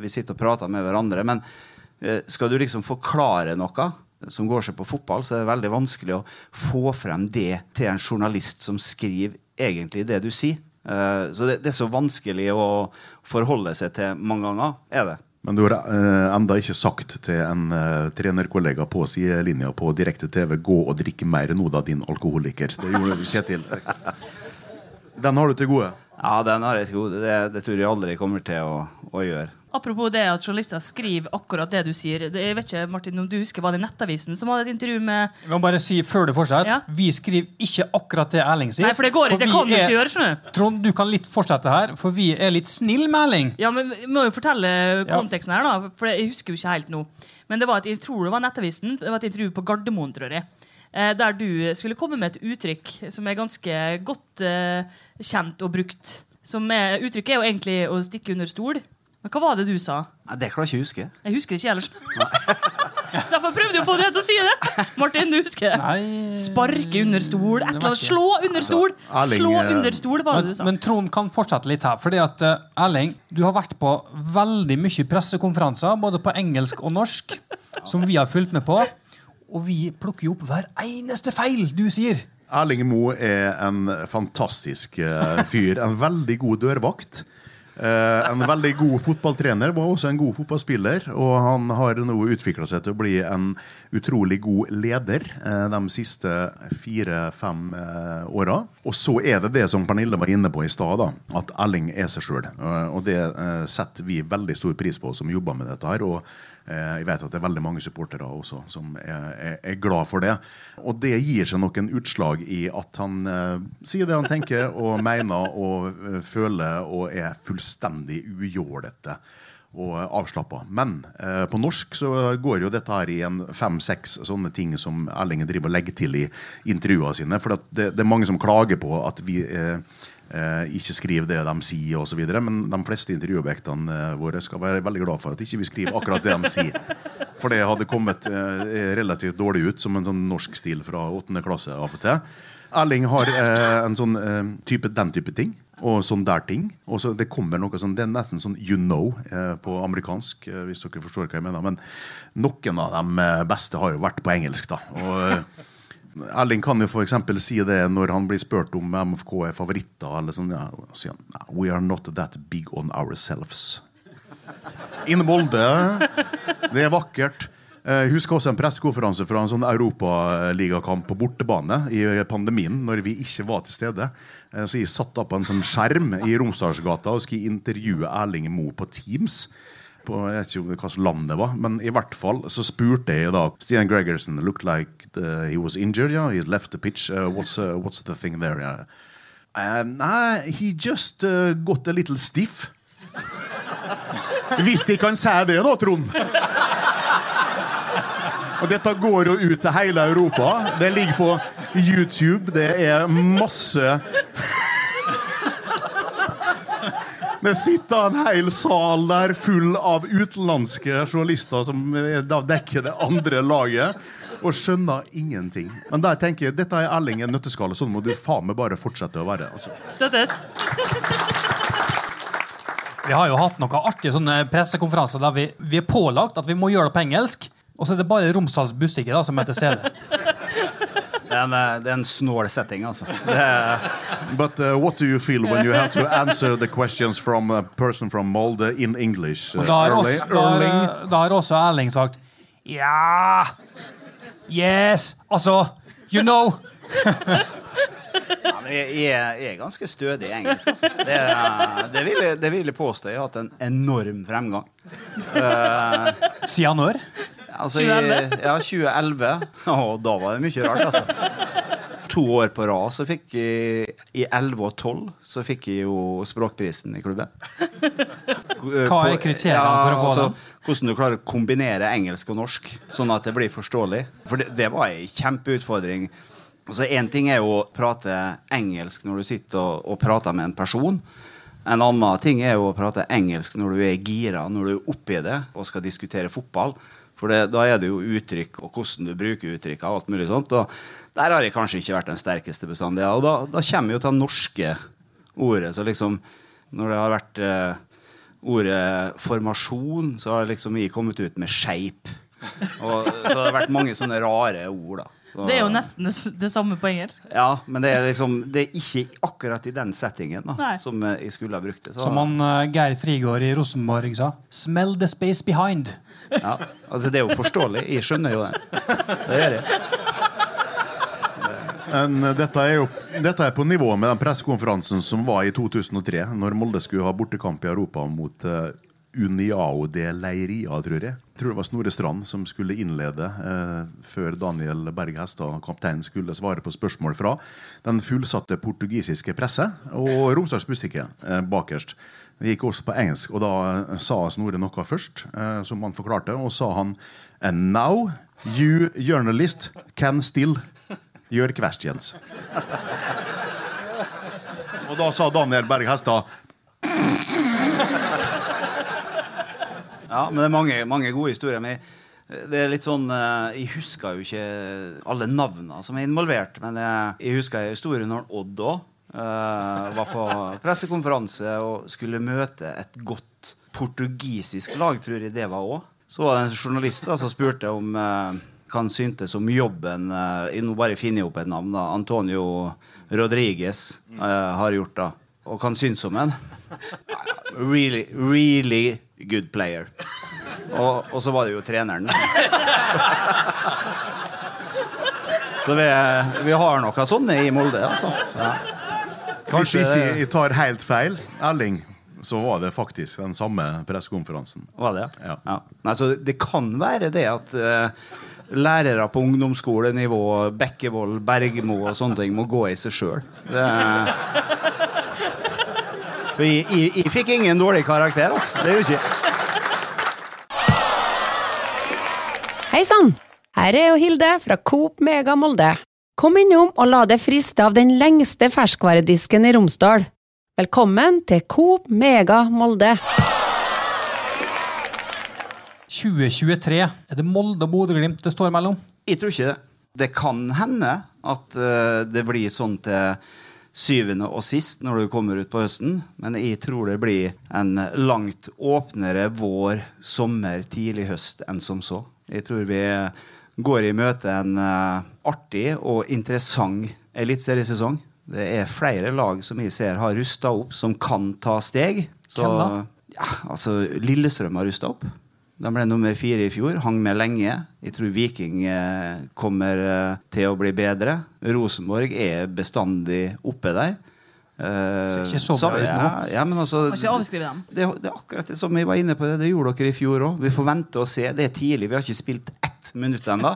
vi sitter og prater med hverandre. Men skal du liksom forklare noe som går seg på fotball, så er det veldig vanskelig å få frem det til en journalist som skriver egentlig det du sier. Eh, så det, det er så vanskelig å forholde seg til mange ganger. er det. Men du har eh, enda ikke sagt til en eh, trenerkollega på sidelinja på direkte TV 'gå og drikke mer nå, da, din alkoholiker'. Det gjorde du, Kjetil. Den har du til gode. Ja, den har jeg til gode. Det, det tror jeg aldri kommer til å, å gjøre. Apropos det at journalister skriver akkurat det du sier. Det, jeg vet ikke, Martin, om du husker Var det Nettavisen som hadde et intervju med Vi må bare si før du fortsetter, Ja. vi skriver ikke akkurat det Erling sier. Nei, for det går ikke. Det kan du ikke gjøre. skjønner Trond, du kan litt fortsette her, for vi er litt snill med Erling. Ja, men Vi må jo fortelle konteksten her, da. For jeg husker jo ikke helt nå. Men det var et, jeg tror det var Nettavisen. Det var et intervju på Gardermoen, tror jeg. eh, Der du skulle komme med et uttrykk som er ganske godt uh, kjent og brukt. Som er, uttrykket er jo egentlig å stikke under stol. Men hva var det du sa? Nei, det klarer jeg ikke å huske. Jeg husker det ikke ellers. Derfor prøvde jeg å få deg til å si det. Martin, du husker det? Sparke under stol. Et eller annet. Slå under stol! Erling, Slå eh, under stol, var det du sa. men Trond kan fortsette litt her. Fordi at eh, Erling, du har vært på veldig mye pressekonferanser, både på engelsk og norsk, som vi har fulgt med på. Og vi plukker jo opp hver eneste feil du sier. Erling Moe er en fantastisk eh, fyr. En veldig god dørvakt. Eh, en veldig god fotballtrener, var også en god fotballspiller. Og han har nå utvikla seg til å bli en utrolig god leder eh, de siste fire-fem eh, åra. Og så er det det som Pernille var inne på i stad, at Elling er seg sjøl. og det eh, setter vi veldig stor pris på som jobber med dette her. og eh, jeg vet at det er veldig mange supportere også som er, er, er glad for det. Og det gir seg noen utslag i at han eh, sier det han tenker og mener og eh, føler og er fullstendig ujålete og avslappa. Men eh, på norsk så går jo dette her i en fem-seks sånne ting som Erling driver og legger til i intervjuene sine. For det, det er mange som klager på at vi eh, eh, ikke skrive det de sier osv. Men de fleste intervjuobjektene eh, våre skal være veldig glad for at ikke vi skriver akkurat det de sier. For det hadde kommet eh, relativt dårlig ut som en sånn norsk stil fra åttende klasse av og til. Erling har eh, en sånn eh, type, den type ting. Og sånn der ting. Og så det kommer noe sånn, det er nesten sånn you know eh, på amerikansk. Eh, hvis dere forstår hva jeg mener Men noen av de eh, beste har jo vært på engelsk. da Og eh, Erling kan jo eksempel si det når han blir spurt om MFK er favoritter. Eller sånn, ja, sier han, We are not that big on ourselves. Inne Molde. Det er vakkert. Eh, Jeg husker også en pressekonferanse fra en sånn europaligakamp på bortebane i pandemien, når vi ikke var til stede. Eh, Så jeg satt da på en sånn skjerm i Romsdalsgata og skulle intervjue Erling Moe på Teams. På, jeg vet ikke hva slags land det var, men i hvert fall så spurte jeg da Stian Gregersen looked like uh, he was injured. Yeah, he left the pitch. Uh, what's, uh, what's the thing there? Yeah. Uh, nah, he just uh, got a little stiff. Hvis de kan si det, da, Trond. Og dette går jo ut til hele Europa. Det ligger på YouTube. Det er masse Det sitter en hel sal der full av utenlandske journalister som eh, da dekker det andre laget, og skjønner ingenting. Men der tenker jeg, dette er Erling en nøtteskalle, Sånn må du faen meg bare fortsette å være. Altså. Støttes. Vi har jo hatt noen artige sånne pressekonferanser der vi, vi er pålagt at vi må gjøre det på engelsk. Og så er det bare Romsdals Bustikke som er til stede. Det er en, eh, det er en snål setting, altså. But uh, what do you feel when you have to answer the questions from a person from Molde in English? Uh, da har Erling- også, da har, Erling? da har også Erling sagt Ja Yes Altså, you know. ja, jeg, jeg, er- ganske stødig i engelsk. Altså. Det, det, vil jeg, det vil jeg påstå. Jeg har hatt en enorm fremgang. Uh, Siden når? Altså, i, ja, 2011. Og da var det mye rart, altså. To år på rad så fikk jeg I 11 og 12 så fikk jeg jo språkprisen i klubben. Hva er kriteriene for å få den? Hvordan du klarer å kombinere engelsk og norsk, sånn at det blir forståelig. For det, det var ei kjempeutfordring. Altså, Én ting er jo å prate engelsk når du sitter og, og prater med en person. En annen ting er jo å prate engelsk når du er gira, når du er oppi det og skal diskutere fotball. For det, da er det jo uttrykk og hvordan du bruker uttrykk og alt mulig sånt. Og der har jeg kanskje ikke vært den sterkeste bestandig. Og da, da kommer jo det norske ordet. Så liksom når det har vært eh, ordet formasjon, så har liksom vi kommet ut med skeip. Så har vært mange sånne rare ord, da. Det er jo nesten det, det samme på engelsk. ja, men det er liksom Det er ikke akkurat i den settingen da Nei. som eh, jeg skulle ha brukt det. Så, Som han uh, Geir Frigård i Rosenborg sa. Smell the space behind. ja, altså Det er jo forståelig. Jeg skjønner jo det. Det gjør jeg. Men uh, dette er jo dette er på nivå med den pressekonferansen som var i 2003, når Molde skulle ha bortekamp i Europa mot uh, Uniao de Leiria, tror jeg. Jeg tror det var Snorre Strand som skulle innlede eh, før Daniel Berg Hestad, kaptein, skulle svare på spørsmål fra den fullsatte portugisiske presse og Romsdals Bustikke eh, bakerst. Det gikk også på engelsk, og da eh, sa Snorre noe først, eh, som han forklarte, og sa han And now you journalist can still your questions. Og da sa Daniel Berg Hestad Ja, men det er mange, mange gode historier. Men det er litt sånn eh, Jeg husker jo ikke alle navnene som er involvert. Men jeg, jeg husker en historie når Odd òg var på pressekonferanse og skulle møte et godt portugisisk lag, tror jeg det var òg. Så var det en journalist da, som spurte om uh, hva han syntes om jobben uh, nå bare finner jeg opp et navn. da Antonio Rodriguez uh, har gjort. da Og hva han syntes om den. really, really good player. Og, og så var det jo treneren. Så vi, vi har noe sånne i Molde, altså. Ja. Hvis ikke jeg tar helt feil, Erling, så var det faktisk den samme pressekonferansen. Var det? Ja. Ja. Nei, så det kan være det at uh, lærere på ungdomsskolenivå, Bekkevold, Bergmo og sånne ting må gå i seg sjøl. For jeg, jeg, jeg fikk ingen dårlig karakter, altså. Det gjorde ikke. Hei sann! Her er jo Hilde fra Coop Mega Molde. Kom innom og la deg friste av den lengste ferskvaredisken i Romsdal. Velkommen til Coop Mega Molde. 2023. Er det Molde og Bodø-Glimt det står mellom? Jeg tror ikke det. Det kan hende at eh, det blir sånn til syvende og sist når du kommer ut på høsten, men jeg tror det blir en langt åpnere vår, sommer, tidlig høst enn som så. Jeg tror vi går i møte en eh, artig og interessant eliteseriesesong. Det er flere lag som jeg ser har rusta opp, som kan ta steg. Så, Hvem da? Ja, altså, Lillestrøm har rusta opp. De ble nummer fire i fjor, hang med lenge. Jeg tror Viking eh, kommer eh, til å bli bedre. Rosenborg er bestandig oppe der. Det Ser ikke så bra ut nå. Ja, ja, men altså, ikke avskrive dem. det, det er akkurat det som vi var inne på. Det, det gjorde dere i fjor òg. Vi får vente og se. Det er tidlig. Vi har ikke spilt ett minutt ennå.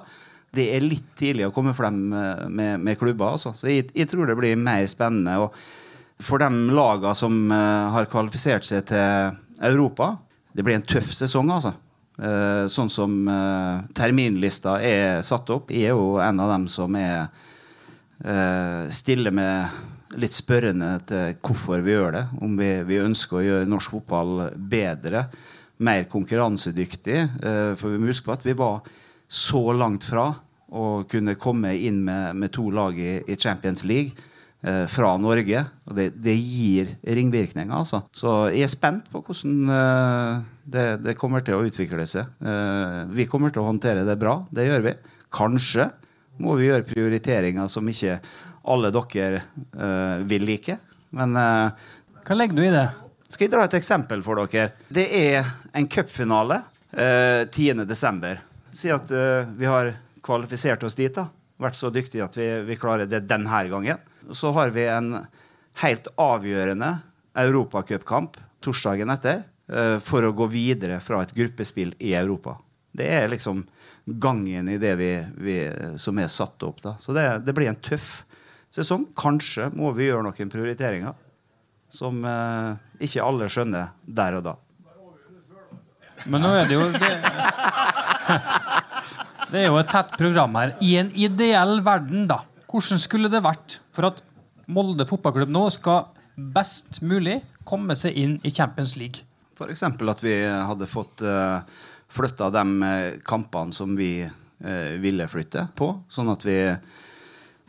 Det er litt tidlig å komme frem eh, med, med klubber. Altså. Så jeg, jeg tror det blir mer spennende. Og for de lagene som eh, har kvalifisert seg til Europa, det blir en tøff sesong, altså. Eh, sånn som eh, terminlista er satt opp. Jeg er jo en av dem som er eh, stille med litt spørrende til hvorfor vi gjør det. Om vi, vi ønsker å gjøre norsk fotball bedre, mer konkurransedyktig. For vi må huske på at vi var så langt fra å kunne komme inn med, med to lag i, i Champions League fra Norge. Og det, det gir ringvirkninger, altså. Så jeg er spent på hvordan eh, det, det kommer til å utvikle seg. Eh, vi kommer til å håndtere det bra. Det gjør vi. Kanskje må vi gjøre prioriteringer som ikke alle dere eh, vil like. Men eh, Hva legger du i det? skal jeg dra et eksempel for dere? Det er en cupfinale eh, 10.12. Si at eh, vi har kvalifisert oss dit. da Vært så dyktige at vi, vi klarer det denne gangen. Så har vi en helt avgjørende europacupkamp torsdagen etter eh, for å gå videre fra et gruppespill i Europa. Det er liksom gangen i det vi, vi, som er satt opp. da Så det, det blir en tøff sesong. Kanskje må vi gjøre noen prioriteringer som eh, ikke alle skjønner der og da. Men nå er det jo det, det er jo et tett program her. I en ideell verden, da. Hvordan skulle det vært for at Molde fotballklubb nå skal best mulig komme seg inn i Champions League? F.eks. at vi hadde fått uh, flytta de eh, kampene som vi uh, ville flytte på, sånn at vi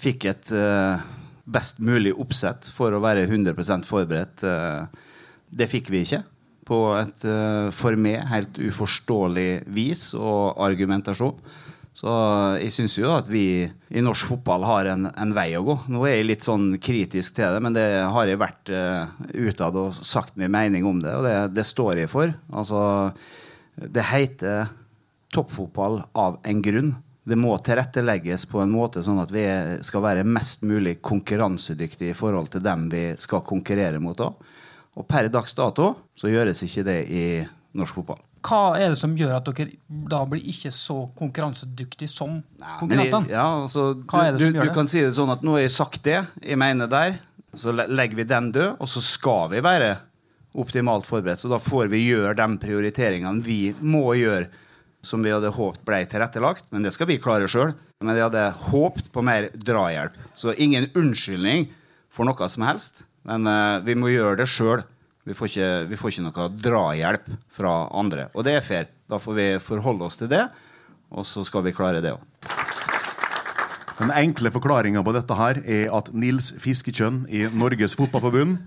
fikk et uh, best mulig oppsett for å være 100 forberedt. Eh, det fikk vi ikke på et eh, for meg helt uforståelig vis og argumentasjon. Så jeg syns jo at vi i norsk fotball har en, en vei å gå. Nå er jeg litt sånn kritisk til det, men det har jeg vært uh, utad og sagt min mening om det, og det, det står jeg for. Altså, det heter toppfotball av en grunn. Det må tilrettelegges på en måte sånn at vi skal være mest mulig konkurransedyktige i forhold til dem vi skal konkurrere mot òg. Og per dags dato så gjøres ikke det i norsk fotball. Hva er det som gjør at dere da blir ikke så konkurransedyktige som konkurrentene? ja, altså, du, du kan si det sånn at nå har jeg sagt det jeg mener der. Så legger vi den død, og så skal vi være optimalt forberedt. Så da får vi gjøre de prioriteringene vi må gjøre som vi hadde håpet ble tilrettelagt. Men det skal vi klare sjøl. Men vi hadde håpet på mer drahjelp. Så ingen unnskyldning for noe som helst. Men uh, vi må gjøre det sjøl. Vi, får ikke- vi får ikke noe drahjelp fra andre. Og det er fair. Da får vi forholde oss til det, og så skal vi klare det òg. Den enkle forklaringa på dette her er at Nils Fiskekjønn i Norges Fotballforbund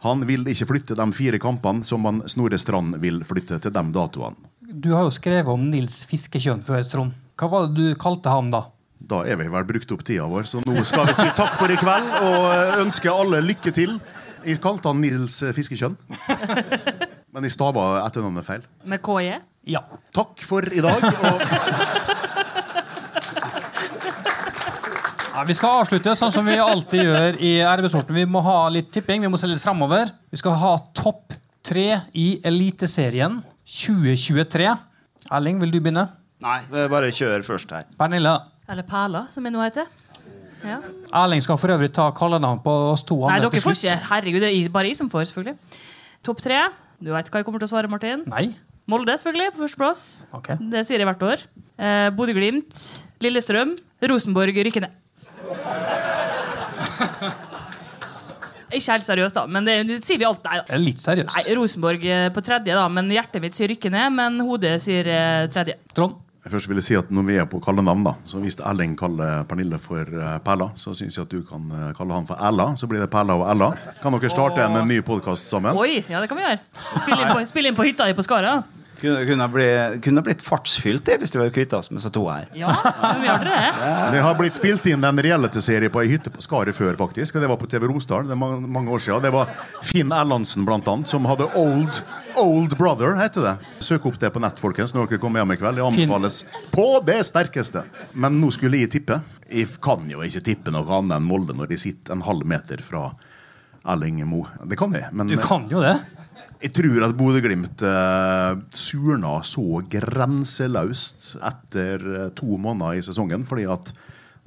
han vil ikke flytte de fire kampene som han Snorre Strand vil flytte til de datoene. Du har jo skrevet om Nils Fiskekjønn før, Trond. Hva var det du kalte han da? Da er vi vel brukt opp tida vår, så nå skal vi si takk for i kveld og ønske alle lykke til Jeg kalte han Nils Fiskekjønn. Men jeg stava etternavnet feil. Med KJ? Ja. Takk for i dag. Og Ja, vi skal avslutte sånn som vi alltid gjør i RB-sorten. Vi må ha litt tipping, vi må se litt framover. Vi skal ha topp tre i Eliteserien 2023. Erling, vil du begynne? Nei, bare kjør først her. Pernille? Eller Perla, som jeg nå heter. Ja. Erling skal for øvrig ta kallenavn på oss to Nei, dere får ikke. Herregud, det er bare jeg som får, selvfølgelig. Topp tre. Du vet hva jeg kommer til å svare, Martin. Nei. Molde, selvfølgelig, på førsteplass. Okay. Det sier jeg hvert år. Eh, Bodø-Glimt, Lillestrøm, Rosenborg rykker ned. Ikke helt seriøst, da, men det, det sier vi alltid. Nei, da. Litt seriøst. Nei, Rosenborg eh, på tredje, da, men hjertet mitt sier rykke ned, men hodet sier eh, tredje. Trond? Først vil jeg si at Når vi er på kallenavn, da, så hvis Erling kaller Pernille for eh, Perla, så syns jeg at du kan eh, kalle han for Ella. Så blir det Perla og Ella. Kan dere starte en eh, ny podkast sammen? Oi, ja, det kan vi gjøre. Spille inn på, spille inn på hytta di på Skaret. Kunne, kunne, bli, kunne blitt fartsfylt det hvis de hadde kvitta oss med så to her. Ja, men vi gjør det. Det har blitt spilt inn en realityserie på ei hytte på Skaret før, faktisk. Og det var på TV Romsdal. Det er mange, mange år siden. Det var Finn Erlandsen, blant annet, som hadde Old, Old Brother, heter det. Søk opp det på nett, folkens, når dere kommer hjem i kveld. Det anbefales på det sterkeste. Men nå skulle jeg tippe. Jeg kan jo ikke tippe noe annet enn Molde når de sitter en halv meter fra Erling Moe. Det kan jeg, men Du kan jo det. Jeg tror at Bodø-Glimt eh, surna så grenseløst etter eh, to måneder i sesongen. Fordi at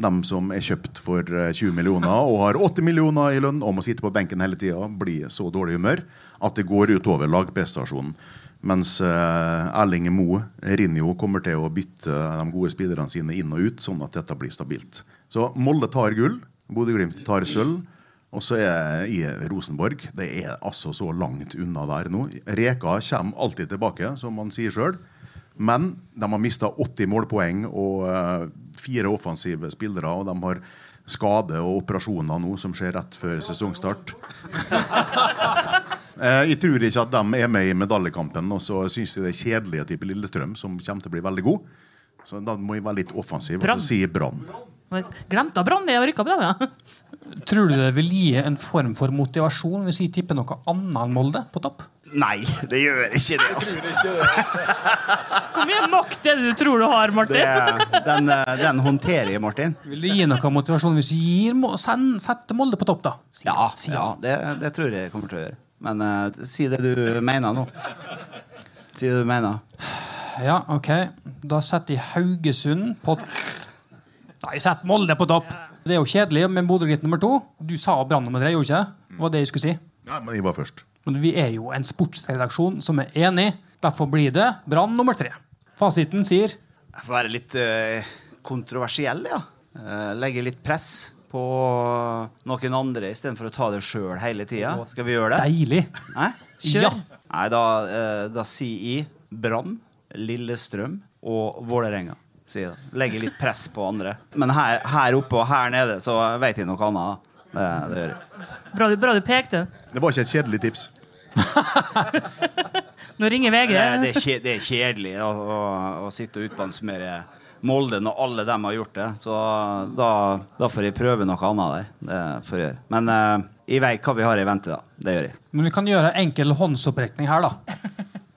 dem som er kjøpt for eh, 20 millioner og har 80 millioner i lønn og må sitte på benken hele tida, blir så dårlig humør at det går utover lagprestasjonen. Mens eh, Erling Moe Rinjo kommer til å bytte de gode spillerne sine inn og ut, sånn at dette blir stabilt. Så Molde tar gull, Bodø-Glimt tar sølv. Og så er jeg i Rosenborg Det er altså så langt unna der nå. Reka kommer alltid tilbake, som man sier sjøl. Men de har mista 80 målpoeng og eh, fire offensive spillere. Og de har skade og operasjoner nå som skjer rett før sesongstart. Eh, jeg tror ikke at de er med i medaljekampen. Og så syns jeg det er kjedelig type Lillestrøm, som kommer til å bli veldig god. Så da må jeg være litt offensiv og så si Brann. Glemte Brann, det har rykka opp, da. Ja. Tror du det vil gi en form for motivasjon hvis vi tipper noe annet enn Molde på topp? Nei, det gjør ikke det. altså. Hvor mye makt er det du tror du har, Martin? det den, eh, den håndterer jeg, Martin. Vil det gi noe motivasjon hvis vi gir, send- setter Molde på topp, da? Si, Ja, si ja det, det tror jeg kommer til å gjøre. Men uh, si det du mener nå. Si det du mener. Ja, ok. Da setter jeg Haugesund på Nei, sett Molde på topp! Det er jo kjedelig med Bodø-Glimt nummer to. Du sa Brann nummer tre, gjorde du ikke? det? Det var det jeg skulle si. Ja, men jeg var først. Men vi er jo en sportsredaksjon som er enig. Derfor blir det Brann nummer tre. Fasiten sier Jeg får være litt eh, kontroversiell, ja. Eh, legge litt press på noen andre istedenfor å ta det sjøl hele tida. Skal vi gjøre det? deilig. Kjør. Ja. Nei, da, eh, da sier jeg Brann, Lillestrøm og Vålerenga. Da. Legger litt press på andre. Men her, her oppe og her nede så vet jeg noe annet. Det, det gjør jeg. Bra du, bra du pekte. Det var ikke et kjedelig tips. Nå ringer VG. Det, det, er, kje- det er kjedelig å, å, å sitte og utbansmere Molde når alle dem har gjort det. Så da, da får jeg prøve noe annet der. Det får jeg gjøre. Men eh, jeg vet hva vi har i vente, da. Det gjør jeg. Men vi kan gjøre enkel håndsopprekning her, da.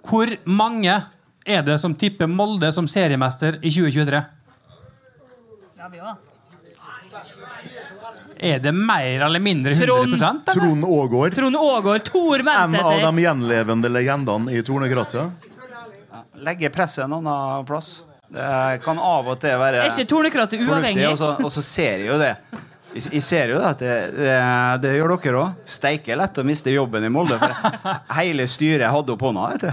Hvor mange er det som tipper Molde som seriemester i 2023? Ja, vi også. Er det mer eller mindre 100 Trond. eller? Trond Aagaard. Trond Aagaard, Tor En av de gjenlevende legendene i Tornekrattet. Legge presset en annen plass. Det kan av og til være Er ikke Tornekrattet uavhengig? Og så, og så ser jeg jo det. Jeg jeg ser jo at det, det, det gjør dere òg. Steike lett å miste jobben i Molde. For hele styret hadde opp hånda. vet du.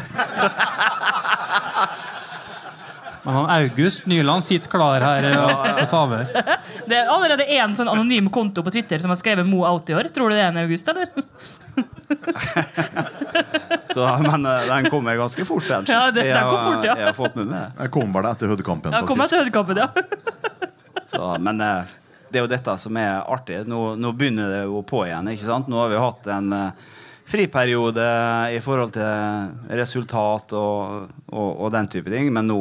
Men han August Nyland sitter klar her og skal ta over. Det er allerede én sånn anonym konto på Twitter som har skrevet Mo out i år. Tror du det er en august, eller? Så, men den den kommer ganske fort. Den. Ja, det- den Jeg kom fort, ja. Jeg har fått med meg. Jeg kom vel etter Hødekampen, Ja, kom etter hødekampen, til ja. Så, men eh, det er jo dette som er artig. Nå, nå begynner det jo på igjen. ikke sant? Nå har vi hatt en eh, friperiode i forhold til resultat og, og, og den type ting. Men nå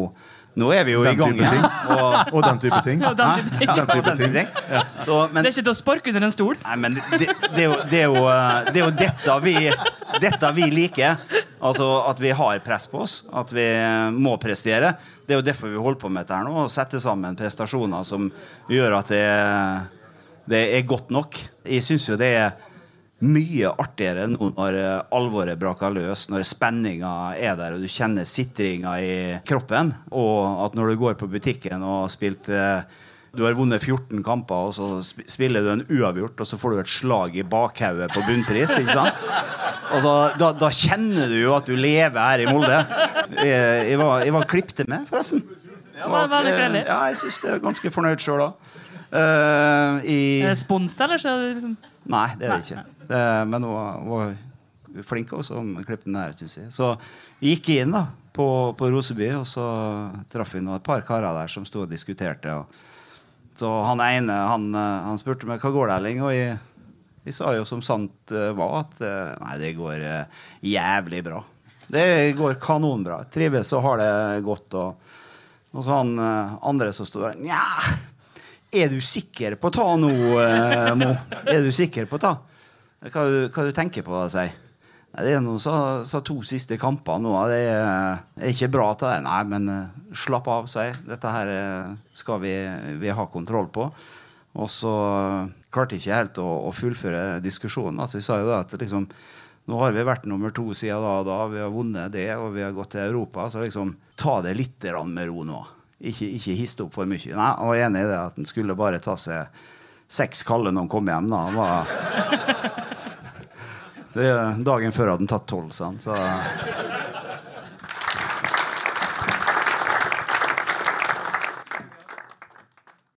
Nå er vi jo Den i gang igjen. Og, Og den type ting. Ja, den type ting. Den type den type ting. ting. Så, men, Det er ikke til å sparke under en stol. Nei, men det, det, er jo, det, er jo, eh, det er jo dette vi, dette vi liker. Altså At vi har press på oss. At vi må prestere. Det er jo derfor vi holder på med dette her nå. Å sette sammen prestasjoner som gjør at det, det er godt nok. Jeg syns jo det er mye artigere nå når eh, alvoret braker løs, når spenninga er der og du kjenner sitringa i kroppen, og at når du går på butikken og har spilt eh, du har vunnet 14 kamper, og så spiller du en uavgjort, og så får du et slag i bakhodet på bunnpris. ikke sant? Altså, da, da kjenner du jo at du lever her i Molde. Jeg, jeg var, jeg var klippet med, forresten. Ja, var veldig. Ja, jeg syns det er ganske fornøyd sjøl, da. Eh, i Er det spons, eller? Så er det liksom Nei, det er det ikke. Det, men hun var, flink også, den her, synes jeg. Så jeg gikk inn da, på, på Roseby, og så traff vi nå et par karer der som sto og diskuterte. Og, så han ene han, eh, han spurte meg hva går det, Erling, og jeg, jeg sa jo som sant eh, var at nei, det går jævlig bra. Det går kanonbra. Trives og har det godt. Og, og så han andre som sto der Nja, er du sikker på å ta nå, eh, Mo? Er du sikker på å ta? Hva, hva du tenker på, si? Nei, det er noe så, så to siste kamper nå. Det er, er ikke bra til det. Nei, men eh, slapp av, sier jeg. Dette her eh, skal vi, vi ha kontroll på. Og så klarte jeg ikke helt å, å fullføre diskusjonen. Altså, jeg sa jo da at liksom, nå har vi vært nummer to siden da og da. Vi har vunnet det, og vi har gått til Europa. Så liksom, ta det litt med ro nå. Ikke, ikke histe opp for mye. Nei, jeg var enig i det at en skulle bare ta seg seks kalde når han kom hjem. da. Han var det dagen før hadde han tatt tolv, sa han. Så